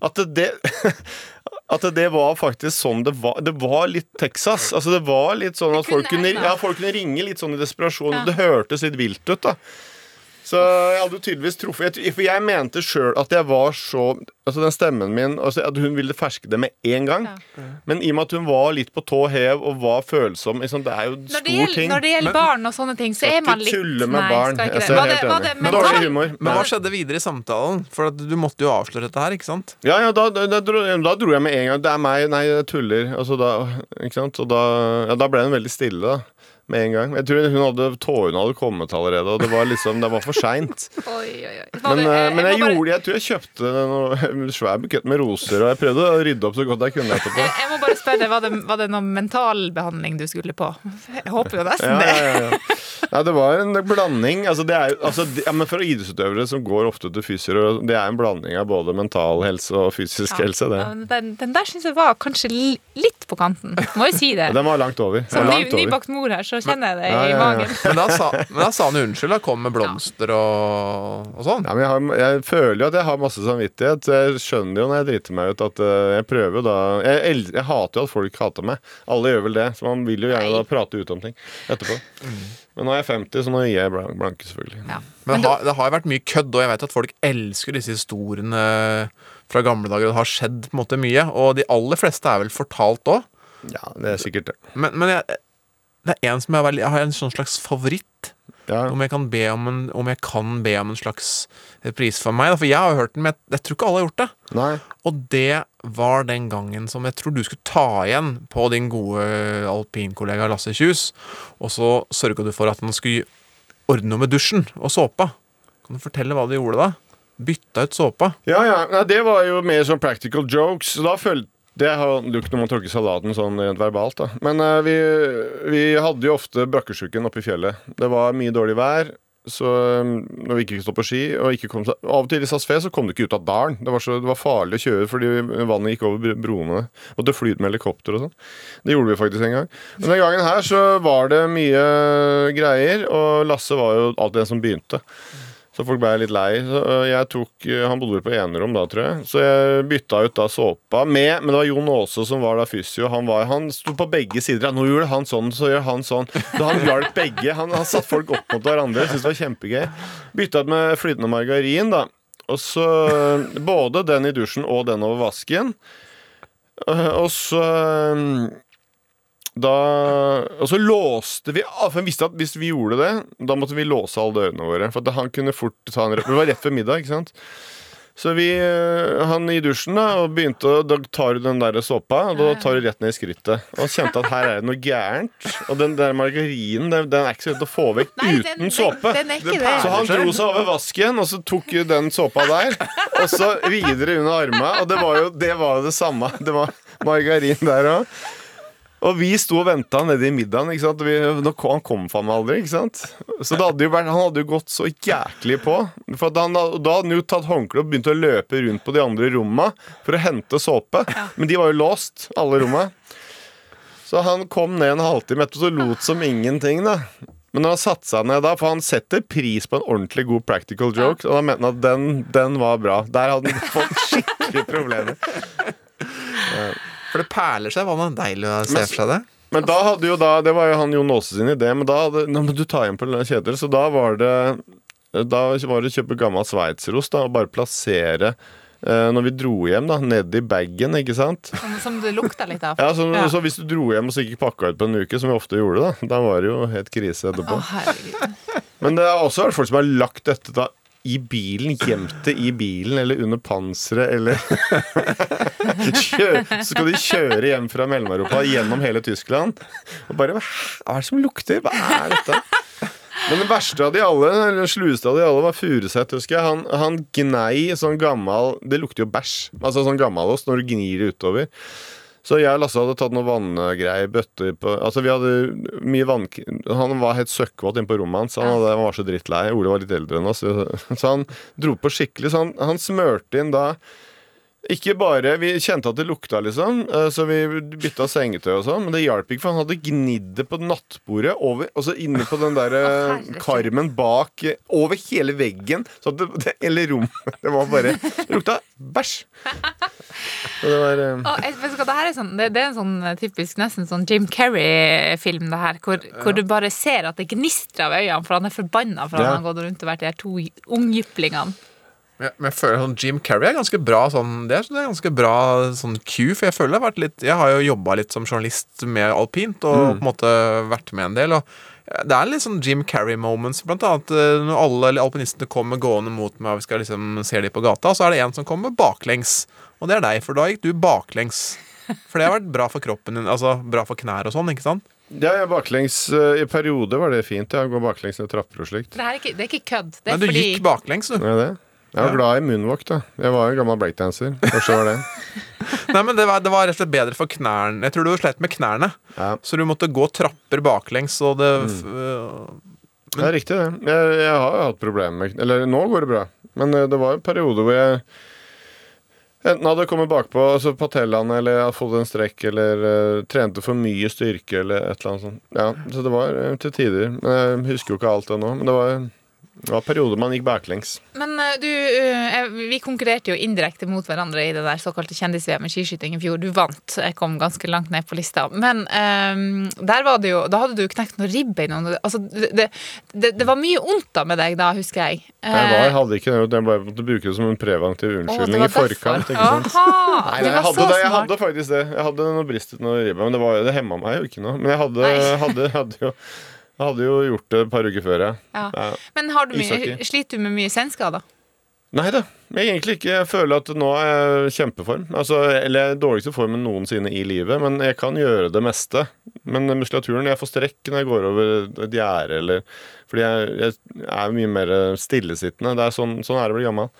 at det At det var faktisk sånn det var. Det var litt Texas. Altså Det var litt sånn at folk kunne, ja, folk kunne ringe litt sånn i desperasjon. Ja. Det hørtes litt vilt ut, da. Så jeg hadde jo tydeligvis truffet For jeg mente sjøl at jeg var så Altså den stemmen min altså At hun ville ferske det med en gang. Men i og med at hun var litt på tå hev og var følsom liksom, Det er jo Når stor gjelder, ting. når det gjelder barn og sånne ting, så er man litt Nei, barn. skal ikke det. Var det, var det Men dårlig humor. Men hva skjedde videre i samtalen? For at du måtte jo avsløre dette her, ikke sant? Ja, ja, da, da, da, dro, da dro jeg med en gang. Det er meg, nei, jeg tuller. Altså, da, ikke sant? Og da, ja, da ble hun veldig stille, da. Med en gang. Jeg tror hun hadde tårene hadde kommet allerede, og det var liksom, det var for seint. Men, det- eh, men jeg, gjorde, jeg tror jeg kjøpte en svær bukett med roser, og jeg prøvde å rydde opp så godt jeg kunne etterpå. Jeg må bare spørre, var det, var det noen mentalbehandling du skulle på? Jeg håper jo nesten det. ja, ja. Nei, det var en blanding. Altså, det er, altså, det, ja, men For idrettsutøvere som går ofte til fysioer, det er en blanding av både mental helse og fysisk helse. Det. Den, den der syns jeg var kanskje litt på kanten. Må jo si det. Ja, Den var langt over. Som nybakt mor her, så kjenner jeg det Ja, i ja, ja. magen. Men da sa, men da sa han unnskyld, da. Kom med blomster og, og sånn. Ja, men jeg, har, jeg føler jo at jeg har masse samvittighet. Jeg skjønner jo når jeg driter meg ut at eh, jeg prøver jo da jeg, jeg hater jo at folk hater meg. Alle gjør vel det. Så man vil jo gjerne da prate ut om ting etterpå. Men nå er jeg 50, så nå gir jeg blank, blanke, selvfølgelig. Men det har, det har vært mye kødd, og jeg vet at folk elsker disse historiene fra gamle dager. Det har skjedd på en måte mye, og de aller fleste er vel fortalt òg. Ja, det er sikkert det. Men, men jeg, det er en som jeg, veldig, jeg har en sånn slags favoritt. Om, jeg kan be om, en, om jeg kan be om en slags pris for meg. da, For jeg har jo hørt den, men jeg, jeg tror ikke alle har gjort det. Nei. Og det var den gangen som jeg tror du skulle ta igjen på din gode alpinkollega Lasse Kjus. Og så sørga du for at han skulle ordne noe med dusjen og såpa. Kan du fortelle hva du gjorde da? Bytta ut såpa. Ja, ja. Nei, det var jo mer sånn practical jokes. Da følte det har du ikke når man tråkker salaten sånn rent verbalt, da. Men eh, vi, vi hadde jo ofte brakkesjuken oppe i fjellet. Det var mye dårlig vær. Så um, når vi ikke stod på ski og ikke kom Av og til i SAS Fe så kom du ikke ut av dalen. Det var, så, det var farlig å kjøre fordi vannet gikk over br- broene. Og det flyt med helikopter og sånn. Det gjorde vi faktisk en gang. Men den gangen her så var det mye greier, og Lasse var jo alltid den som begynte. Så folk ble litt lei. Så øh, jeg tok, øh, Han bodde vel på enerom da, tror jeg. Så jeg bytta ut da såpa med Men det var Jon Aase som var da fysio. Han, var, han sto på begge sider. Nå gjorde han sånn, så gjør han sånn. Så han hjalp begge. Han, han satte folk opp mot hverandre. Syntes det var kjempegøy. Bytta ut med flytende margarin, da. Og så øh, Både den i dusjen og den over vasken. Og så da, og så låste vi For jeg visste at hvis vi gjorde det, da måtte vi låse alle dørene våre. For han kunne fort ta en rød Det var rett før middag, ikke sant? Så vi, eh, han i dusjen da Og begynte å Da tar du den der såpa, og da tar du rett ned i skrittet. Og kjente at her er det noe gærent. Og den der margarinen, den, den er ikke så lett å få vekk uten såpe. den. Så han dro seg over vasken, og så tok den såpa der. Og så videre under armene. og det var jo det, var det samme. Det var margarin der òg. Og vi sto og venta nede i middagen. Ikke sant? Vi, han kom faen meg aldri. ikke sant? Så det hadde vært, Han hadde jo gått så jæklig på. For han, da hadde han jo tatt håndkle og begynt å løpe rundt på de andre romma for å hente såpe. Men de var jo låst, alle romma. Så han kom ned en halvtime etterpå, så lot som ingenting, da. Men når han satte seg ned da, for han setter pris på en ordentlig god practical joke, og da mente han at den, den var bra. Der hadde han fått skikkelig problemer. For det perler seg Var vannet. Deilig å se Men- for seg det. Men da hadde jo da Det var jo han Jon Aase sin idé, men da hadde Nå må du ta igjen på Kjetil, så da var det Da var det å kjøpe gammel sveitserost og bare plassere eh, når vi dro hjem, da, ned i bagen, ikke sant? Som, som det lukta litt av. Ja, så, Ja. så hvis du dro hjem og så ikke pakka ut på en uke, som vi ofte gjorde, da, da var det jo helt krise etterpå. Å, herregud. Men det har også vært folk som har lagt dette da i bilen, gjemt det i bilen eller under panseret, eller Så skal de kjøre hjem fra Mellom-Europa gjennom hele Tyskland. Og bare Hva er det som lukter? Hva er dette? Men den verste av de alle, eller den slueste av de alle, var Furuseth, husker jeg. Han, han gnei sånn gammal Det lukter jo bæsj. Altså sånn gammelost når du gnir det utover. Så jeg og Lasse hadde tatt noen vanngreier, bøtter på Altså vi hadde mye vann... Han var helt søkkvåt inne på rommet hans. Han, hadde, han var så drittlei. Ole var litt eldre enn oss, så, han dro på skikkelig. Så han, han smørte inn da ikke bare, Vi kjente at det lukta, liksom, eh, så vi bytta sengetøy og sånn, men det hjalp ikke, for han hadde gnidd det på nattbordet, over, og så inne på den der eh, karmen bak, eh, over hele veggen. Så det, det, eller rommet Det var bare Det lukta bæsj. Så det var um... oh, jeg det, her er sånn, det, det er en sånn typisk nesten sånn Jim Carrey-film, det her, hvor, hvor du bare ser at det gnistrer av øynene, for han er forbanna for at Ja. han har gått rundt og vært de her to ungjiplingene. Men jeg, men jeg føler sånn Jim Carrey er ganske bra sånn Det er, det er ganske bra sånn Q, for jeg føler det har vært litt Jeg har jo jobba litt som journalist med alpint, og Mm. på en måte vært med en del. Og det er litt sånn Jim Carrey-moments. Blant annet eh, når alle alpinistene kommer gående mot meg, og vi skal liksom se dem på gata, så er det en som kommer baklengs. Og det er deg, for da gikk du baklengs. For det har vært bra for kroppen din, altså bra for knær og sånn, ikke sant? Ja, ja, baklengs eh, I perioder var det fint. Ja, å gå baklengs ned trapper og slikt. Det, her er ikke, det er ikke kødd. Det er Men du fordi gikk baklengs, du. Ja, det. Jeg var Ja. glad i moonwalk, da. Jeg var en gammel breakdanser. Kanskje var det. Nei, men det var, det var rett og slett bedre for knærne. Jeg tror du slet med knærne. Så du måtte gå trapper baklengs, og det Mm. øh, Det er riktig, det. Jeg, jeg har hatt problemer med Eller nå går det bra. Men eh, det var en periode hvor jeg enten hadde kommet bakpå altså patellaene, eller hadde fått en strekk, eller uh, trente for mye styrke, eller et eller annet sånt. Ja, så det var til tider. Men jeg husker jo ikke alt det nå. Men det var, det var perioder man gikk baklengs. Men eh, du, eh, vi konkurrerte jo indirekte mot hverandre i det der såkalte kjendis-VM i skiskyting i fjor. Du vant. Jeg kom ganske langt ned på lista. Men um, der var det jo Da hadde du knekt noen ribbein. Altså, det, det, det, var mye ondt da med deg da, husker jeg. Jeg, var, Eh, hadde ikke det, jeg bare måtte bruke det som en preventiv unnskyldning var i forkant. Ikke sant? Aha, Nei, nei, jeg, hadde det, jeg hadde faktisk det. Jeg hadde noe bristet noe ribbein. men det, var, det hemma meg jo ikke noe. Men jeg hadde, hadde, hadde, jo, jeg hadde jo gjort det et par uker før, ja. Ja. Ja. Men har du mye, sliter du med mye senskader? Nei da, jeg egentlig ikke. Jeg føler at nå er jeg i kjempeform. Altså, eller jeg er dårligste formen noensinne i livet, men jeg kan gjøre det meste. Men muskulaturen Jeg får strekk når jeg går over et gjerde, eller Fordi jeg, jeg er mye mer stillesittende. Det er sånn, sånn er det å bli gammel.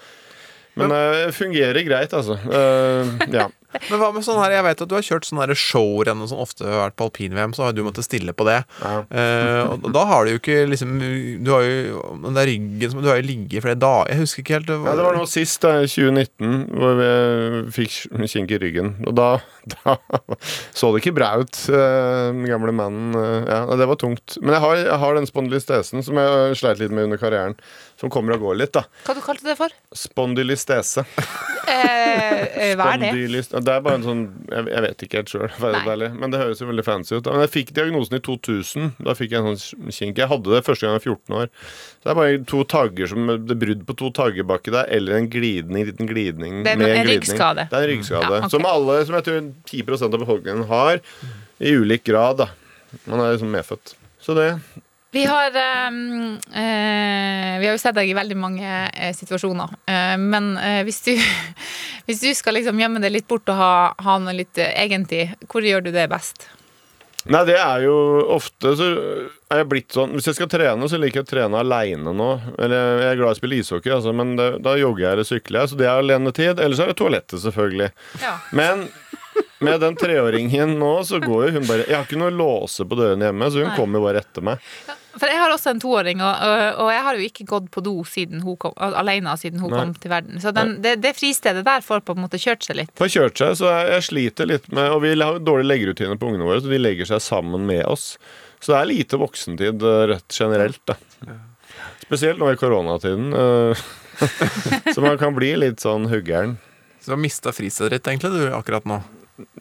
Men det fungerer greit, altså. Uh, ja. Men hva med sånn her, jeg vet at du har kjørt sånne her showrenn og sånn, ofte har vært på alpin-VM, så har du måttet stille på det. Eh, og da har du jo ikke liksom Du har jo den der ryggen som Du har jo ligget i flere dager. Jeg husker ikke helt Ja, det var nå sist, da, 2019, hvor vi fikk kink i ryggen. Og da, da så det ikke bra ut, eh, den gamle mannen. eh, Ja, det var tungt. Men jeg har, jeg har den spondylistesen som jeg sleit litt med under karrieren, som kommer og går litt, da. Hva du kalte du det for? Spondylistese. Eh, eh, hva er det? Spondylist- Det er bare en sånn Jeg, jeg vet ikke helt sjøl, men det høres jo veldig fancy ut. Men jeg fikk diagnosen i 2000. Da fikk jeg en sånn kink. Jeg hadde det første gang jeg var 14 år. Så det er bare to tagger som Det er brudd på to tagger baki der, eller en glidning, liten glidning Det er med en glidning. ryggskade. Det er en ryggskade. Ja, ok. Som alle, som jeg tror 10% av befolkningen har, i ulik grad. da Man er liksom medfødt. Så det Vi har, ehm, eh, vi har jo sett deg i veldig mange eh, situasjoner. Eh, men eh, hvis, du, hvis du skal liksom gjemme deg litt bort og ha, ha noe litt eh, egentid, hvor gjør du det best? Nei, det er jo ofte så er jeg blitt sånn Hvis jeg skal trene, så liker jeg å trene aleine nå. Eller jeg er glad i å spille ishockey, altså, men det, da jogger jeg eller sykler jeg. Så det er alenetid. Eller så er det toalettet, selvfølgelig. Ja. Men med den treåringen nå, så går jo hun bare Jeg har ikke noe låse på døren hjemme, så hun Nei. kommer bare etter meg. For jeg har også en toåring, og, og, jeg har jo ikke gått på do siden hun kom, alene siden hun Nei. kom til verden. Så den, det, det fristedet der får på en måte kjørt seg litt. Får kjørt seg, så jeg, jeg sliter litt med Og vi har dårlige leggerutiner på ungene våre, så de legger seg sammen med oss. Så det er lite voksentid eh, rett generelt, da. Spesielt nå i koronatiden. eh, så man kan bli litt sånn huggeren. Så du har mista fristedet ditt egentlig, du, akkurat nå.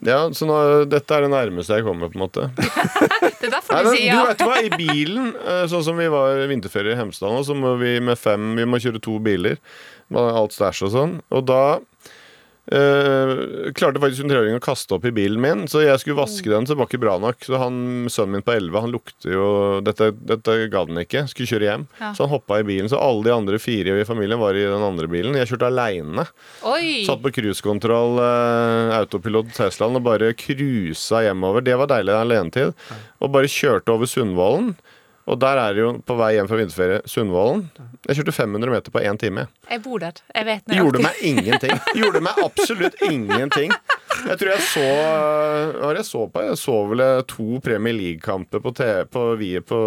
Ja, så nå, dette er det nærmeste jeg kommer, på en måte. Det er derfor Nei, du men, sier du vet hva, I bilen, eh, sånn som vi var vinterferie i Hemsedal, nå, så må vi med fem Vi må kjøre to biler. Alt stæsj og sånn. Og da eh, klarte faktisk en treåring å kaste opp i bilen min, så jeg skulle vaske den, så det var ikke bra nok. Så han, sønnen min på 11 han lukter jo Dette, dette gadd han ikke. Skulle kjøre hjem. Ja. Så han hoppa i bilen. Så alle de andre fire i familien var i den andre bilen. Jeg kjørte aleine. Satt på cruisekontroll, uh, autopilot Teslaen, og bare cruisa hjemover. Det var deilig alenetid. Og bare kjørte over Sundvolden. Og der er det jo på vei hjem fra vinterferie Sundvolden. Jeg kjørte 500 meter på én time. Jeg bor der. Jeg vet nøyaktig. gjorde meg ingenting. Gjorde meg absolutt ingenting. Jeg tror jeg så Hva jeg så på? Jeg så vel eh, to Premier League-kamper på, på vie på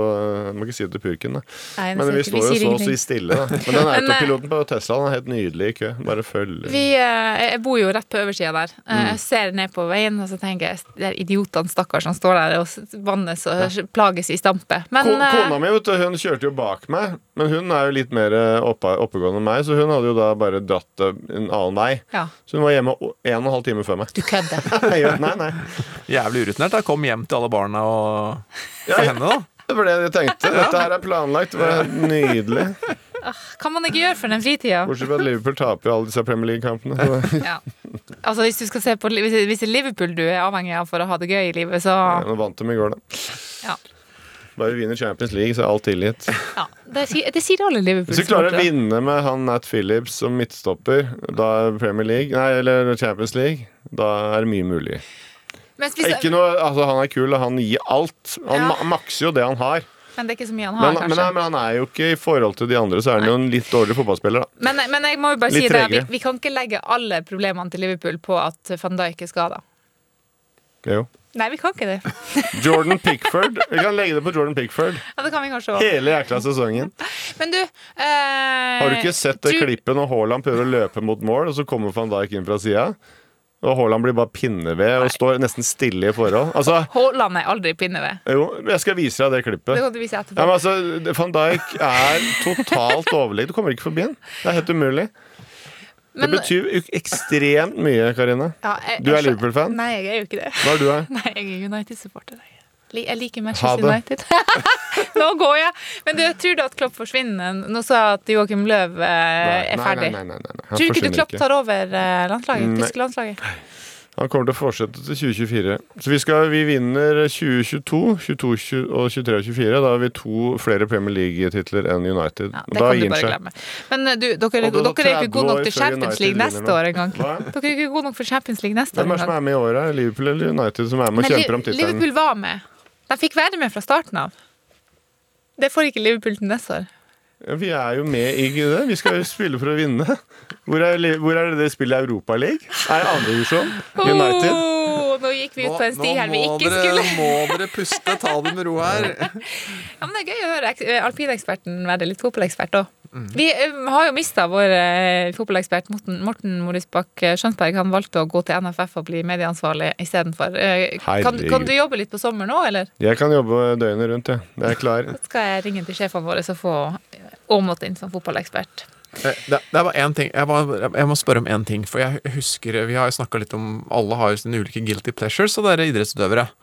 Jeg må ikke si det til purken, da. Nei, Men vi står jo så å si stille, da. Men den eh, autopiloten på Teslaen er helt nydelig i kø. Bare følg Vi, eh, jeg bor jo rett på oversida der. Mm. Jeg ser ned på veien og så tenker jeg de idiotene stakkars, som står der og s- vannes og plages i stampe. Men Ko- Kona mi vet du, hun kjørte jo bak meg, men hun er jo litt mer oppegående enn meg, så hun hadde jo da bare dratt en annen vei. Ja. Så hun var hjemme en og en halv time før meg. Du kødder. Nei, nei. Jævlig urutinert. da Kom hjem til alle barna og Ja, for henne, da. Det var det jeg tenkte. Dette her er planlagt. Det var nydelig. kan man ikke gjøre for den fritida? Bortsett fra at Liverpool taper jo alle disse Premier League-kampene. Ja. Altså, hvis du skal se på hvis, hvis det er Liverpool du er avhengig av for å ha det gøy i livet, så Ja, Nå vant de i går, da. Ja. Bare vi vinner Champions League, så er alt tilgitt. ja. Det, sier, det sier alle Hvis vi klarer å vinne med han Nat Phillips som midtstopper, da er Premier League Nei, eller Champions League, da er det mye mulig. Hvis- Ikke noe, altså Han er kul, og han gir alt. Han Ja. makser jo det han har. Men det er ikke så mye han har, Men, men, nei, men han er jo ikke i forhold til de andre, så er han jo en litt dårligere fotballspiller, da. Men, men jeg må jo bare si det, vi, vi kan ikke legge alle problemene til Liverpool på at van Dijk er skada. Jo. Nei, vi kan ikke det. Jordan Pickford. Vi kan legge det på Jordan Pickford. Ja, det kan vi kanskje også. Hele jækla sesongen. Men du eh, Har du ikke sett det du... klippet når Haaland prøver å løpe mot mål, og så kommer van Dijk inn fra sida? Og Haaland blir bare pinneved og står nesten stille i forhold. Altså, Haaland er aldri pinneved. jo, jeg skal vise deg det klippet. Det kan du vise etterpå. Ja, men altså, Van Dijk er totalt overlegen. Du kommer ikke forbi han. Det er helt umulig. Men- det betyr ekstremt mye, Karine. Ja, jeg- Du er Liverpool-fan? Nei, jeg er jo ikke det. Hva er du her? Nei, jeg er United-supporter. Jeg liker Manchester. United. Nå går jeg! Men du, tror du at Klopp forsvinner? Nå sa jeg at Joakim Løv eh, er nei, ferdig. nei, nei, nei, nei. nei. Tror du ikke du Klopp tar over eh, landslaget? Nei. Tyske landslaget? Han kommer til å fortsette til 2024. Så vi, skal, vi vinner 2022, 22 20 og 23 og 24. Da har vi to flere Premier League-titler enn United. Ja, det da kan du bare seg. glemme. Men eh, du, dere, dere er ikke 30 gode nok til Champions League neste år engang. Dere er ikke gode nok for Champions League neste år Hvem er som er med i året? Liverpool eller United som er med og kjemper om tittelen? Liverpool var med. De fikk være med fra starten av. Det får ikke Liverpool til neste år. Ja, Vi er jo med i det. Vi skal jo spille for å vinne. Hvor er, hvor er det det spillet Europaliga? Er det andredivisjon? United? Oh, nå gikk vi ut på en sti her vi ikke dere, skulle. må dere puste, ta det med ro her. Ja, men Det er gøy å høre alpineksperten være litt fotballekspert òg. Mm. Vi eh, har jo mista vår eh, fotballekspert Morten, Morten Morisbakk eh, Skjønsberg. Han valgte å gå til NFF og bli medieansvarlig istedenfor. Eh, Kan, kan du jobbe litt på sommer nå, eller? Jeg kan jobbe døgnet rundt, jeg. Jeg er klar. Skal jeg ringe til sjefene våre og få Aamodt inn som fotballekspert? Eh, Det, det er bare én ting. Jeg, må, jeg må spørre om én ting. For jeg husker Vi har jo snakka litt om Alle har jo sine ulike guilty pleasures, og dere er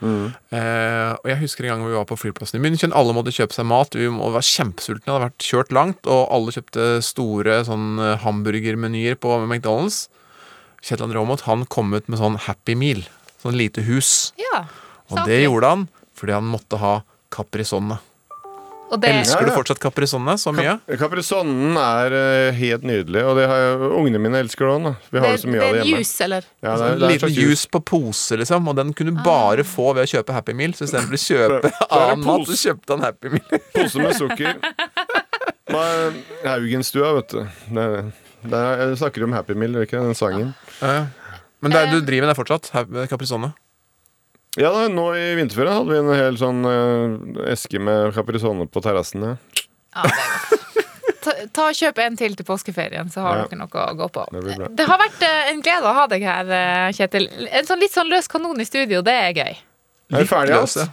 Mm. Eh, og jeg husker en gang vi var på flyplassen i München. Alle måtte kjøpe seg mat. Vi må- var kjempesultne, hadde vært kjørt langt, og alle kjøpte store sånn eh, hamburgermenyer på McDonald's. Kjetil André Aamodt han kom ut med sånn Happy Meal. Sånn lite hus. Ja. Og det gjorde han fordi han måtte ha Caprisonne. Og det, Elsker du fortsatt Caprisonne så mye? Caprisonnen er eh, helt nydelig, og det har jeg, ungene mine elsker òg. Vi har det, jo så mye det av det hjemme. juice, eller? Ja, det er, det er en liten juice på pose, liksom, og den kunne du bare få ved å kjøpe Happy Meal. Så istedenfor å kjøpe annen mat, så kjøpte han Happy Meal. Pose med sukker. Haugenstua, vet du. Det er, det er, jeg snakker om Happy Meal, ikke? Den sangen. Ja. Men det er, du driver med det fortsatt? Capresonne? Caprisonne? Ja, da, nå i vinterferien hadde vi en hel sånn eh, eske med caprisone på terrassen. Ja. Ja, det er godt. Ta, ta og Kjøp en til til påskeferien, så har Ja. dere noe å gå på. Det blir bra. Det har vært eh, en glede å ha deg her, eh, Kjetil. En sånn litt sånn løs kanon i studio, det er gøy. Er vi ferdige, altså?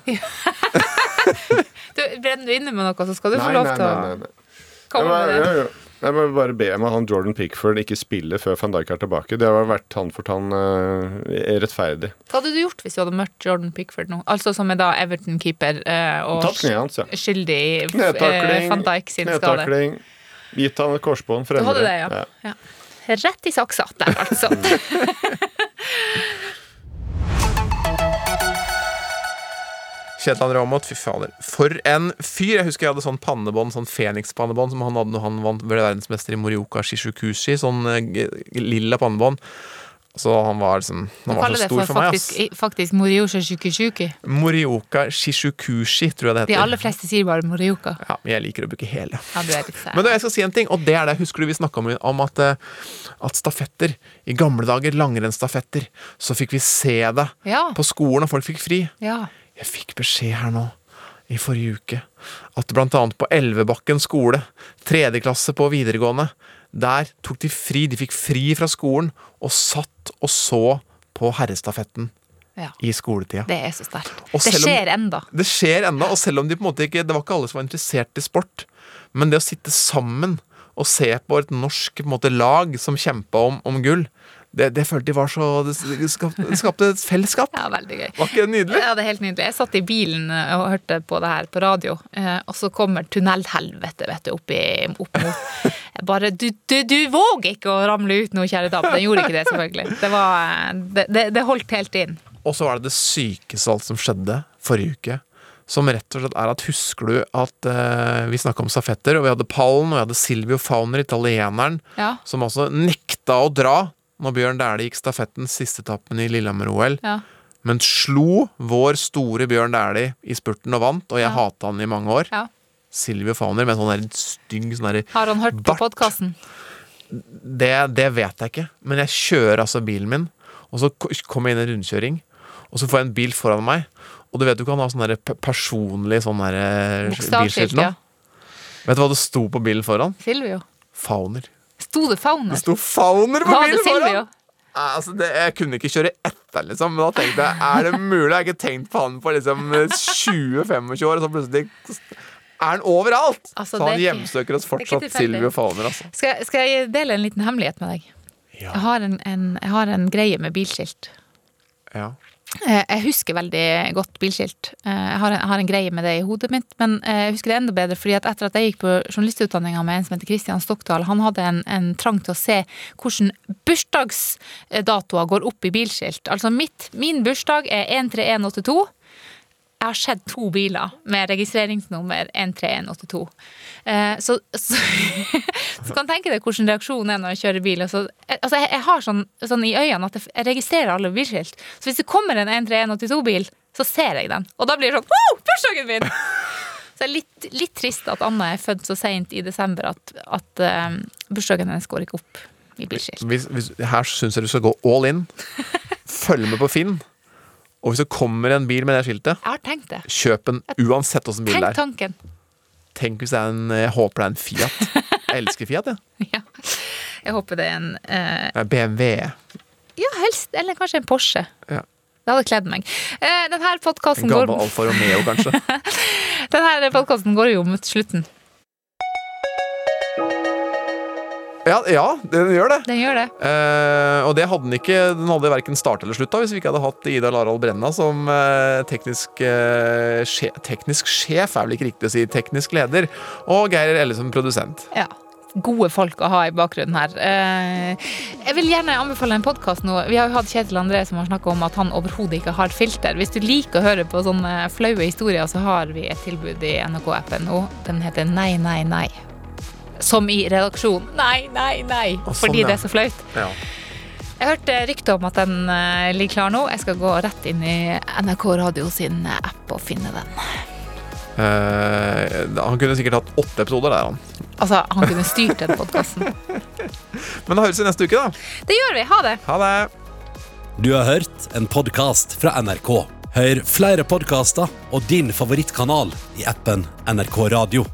Du, brenner du inne med noe, så skal du Nei, få lov nei, til å nei, nei, nei. Jeg, komme med det. Jeg, må bare be om at han Jordan Pickford ikke spiller før van Dijk er tilbake. Det har vært han for tann uh, rettferdig. Hva hadde du gjort hvis du hadde møtt Jordan Pickford nå? Altså som er da Everton-keeper uh, og hans, ja. skyldig i uh, van Dijk sin skade. Gitt han et korsbånd for endre. det, ja. ja. Rett i saksa der, altså. Kjetil André Aamodt, fy fader. For en fyr! Jeg husker jeg hadde sånn pannebånd, sånn Fenix-pannebånd som han hadde når han vant, ble verdensmester i Morioka Shishukushi. Sånn eh, lilla pannebånd. Så han var liksom Han var så stor for meg, ass. faktisk, i- faktisk Morioka Shishukushi Morioka Shishukushi, tror jeg det De heter. aller fleste sier bare Morioka. Ja, men jeg liker å bruke hele. Ja, du er litt sær. Men du, jeg skal si en ting, og det er det. Husker du vi snakka om, om at, eh, at stafetter I gamle dager, langrennsstafetter, så fikk vi se det Ja. på skolen, og folk fikk fri. Ja. Jeg fikk beskjed her nå, i forrige uke, at blant annet på Elvebakken skole, tredje klasse på videregående, der tok de fri. De fikk fri fra skolen og satt og så på herrestafetten Ja. i skoletida. Det er så sterkt. Det skjer enda. Det skjer enda, og selv om de på en måte ikke Det var ikke alle som var interessert i sport, men det å sitte sammen og se på et norsk på måte, lag som kjempa om, om gull, det, det følte de var så Det skapte, et fellesskap. Ja, veldig gøy. Var ikke det nydelig? Ja, det er helt nydelig. Jeg satt i bilen eh, og hørte på det her på radio, eh, og så kommer tunnelhelvete vet du, opp, i, opp mot bare du, du, du våger ikke å ramle ut nå, kjære dame. Den gjorde ikke det, selvfølgelig. Det, var, eh, det, det, det holdt helt inn. Og så var det det sykeste alt som skjedde forrige uke. Som rett og slett er at Husker du at eh, vi snakka om stafetter, og vi hadde pallen, og vi hadde Silvio Fauner, italieneren, Ja. som altså nekta å dra når Bjørn Dæhlie gikk stafetten siste etappen i Lillehammer-OL. Ja. Men slo vår store Bjørn Dæhlie i spurten og vant, og jeg Ja. hata han i mange år. Ja. Silvio Fauner med sånn stygg sånn der Har han hørt på bart. podkasten? Det, det vet jeg ikke, men jeg kjører altså bilen min, og så kommer jeg inn i en rundkjøring, og så får jeg en bil foran meg, og du vet du kan ha sånn personlig sånn eh, bilskilt nå. ja. Vet du hva det sto på bilen foran? Silvio. Fauner. Sto det Fauner? Det sto Fauner på bilen foran! Altså, det, jeg kunne ikke kjøre etter, liksom, men da tenkte jeg er det mulig? Jeg har ikke tenkt på han på liksom 20-25 år, og så plutselig er han overalt! Altså, så han ikke- hjemsøker oss fortsatt. Silvio Fauner, altså. Skal, skal jeg dele en liten hemmelighet med deg? Jeg, har en, en, jeg har en greie med bilskilt. Ja. Eh, Jeg husker veldig godt bilskilt. Eh, Jeg har en, har en greie med det i hodet mitt, men eh, jeg husker det enda bedre fordi at etter at jeg gikk på journalistutdanninga med en som heter Kristian Stokdal, han hadde en, en trang til å se hvordan bursdagsdatoer går opp i bilskilt. Altså mitt, min bursdag er 13182. Jeg har sett to biler med registreringsnummer 13182. Eh, så, så, så kan tenke deg hvordan reaksjonen er når jeg kjører bil. Altså, altså jeg, jeg har sånn, sånn i øynene at jeg, jeg registrerer alle bilskilt. Så hvis det kommer en 13182-bil, så ser jeg den. Og da blir det sånn Wow, bursdagen min! Så det er litt, litt trist at Anna er født så seint i desember at, at eh, bursdagen hennes går ikke opp i bilskilt. Hvis, hvis, her syns jeg du skal gå all in. Følg med på Finn. Og hvis det kommer en bil med det skiltet, Jeg har tenkt det. kjøp den uansett åssen bil Tenk det er. tanken. Tenk hvis det er en Jeg håper det er en Fiat. Jeg elsker Fiat, jeg. Jeg håper det er en eh, Ja. BMW. Ja, helst. Eller kanskje en Porsche. Ja. Det hadde kledd meg. Eh, denne En podkasten går, gammel Alfa Romeo, kanskje. denne podcasten går jo mot slutten. Ja, ja den gjør det. Den gjør det. Eh, og det hadde den ikke Den hadde verken start eller slutt da hvis vi ikke hadde hatt Ida Larald Brenna som eh, teknisk, eh, sje, teknisk sjef, er vel ikke riktig å si, teknisk leder, og Geir Elle som produsent. Ja. Gode folk å ha i bakgrunnen her. Eh, jeg vil gjerne anbefale en podkast nå. Vi har jo hatt Kjetil André som har snakka om at han overhodet ikke har filter. Hvis du liker å høre på sånne flaue historier, så har vi et tilbud i NRK-appen nå. Den heter Nei, nei, nei. Som i redaksjon. Nei, nei, nei. Å, sånn, Fordi ja. det er så flaut. Ja. Jeg hørte rykte om at den eh, ligger klar nå. Jeg skal gå rett inn i NRK Radio sin app og finne den. Uh, han kunne sikkert hatt åtte episoder der, han. Altså, han kunne styrt den podkasten. Men da høres vi neste uke, da. Det gjør vi. Ha det. Ha det. Du har hørt en podkast fra NRK. Hør flere podkaster og din favorittkanal i appen NRK Radio.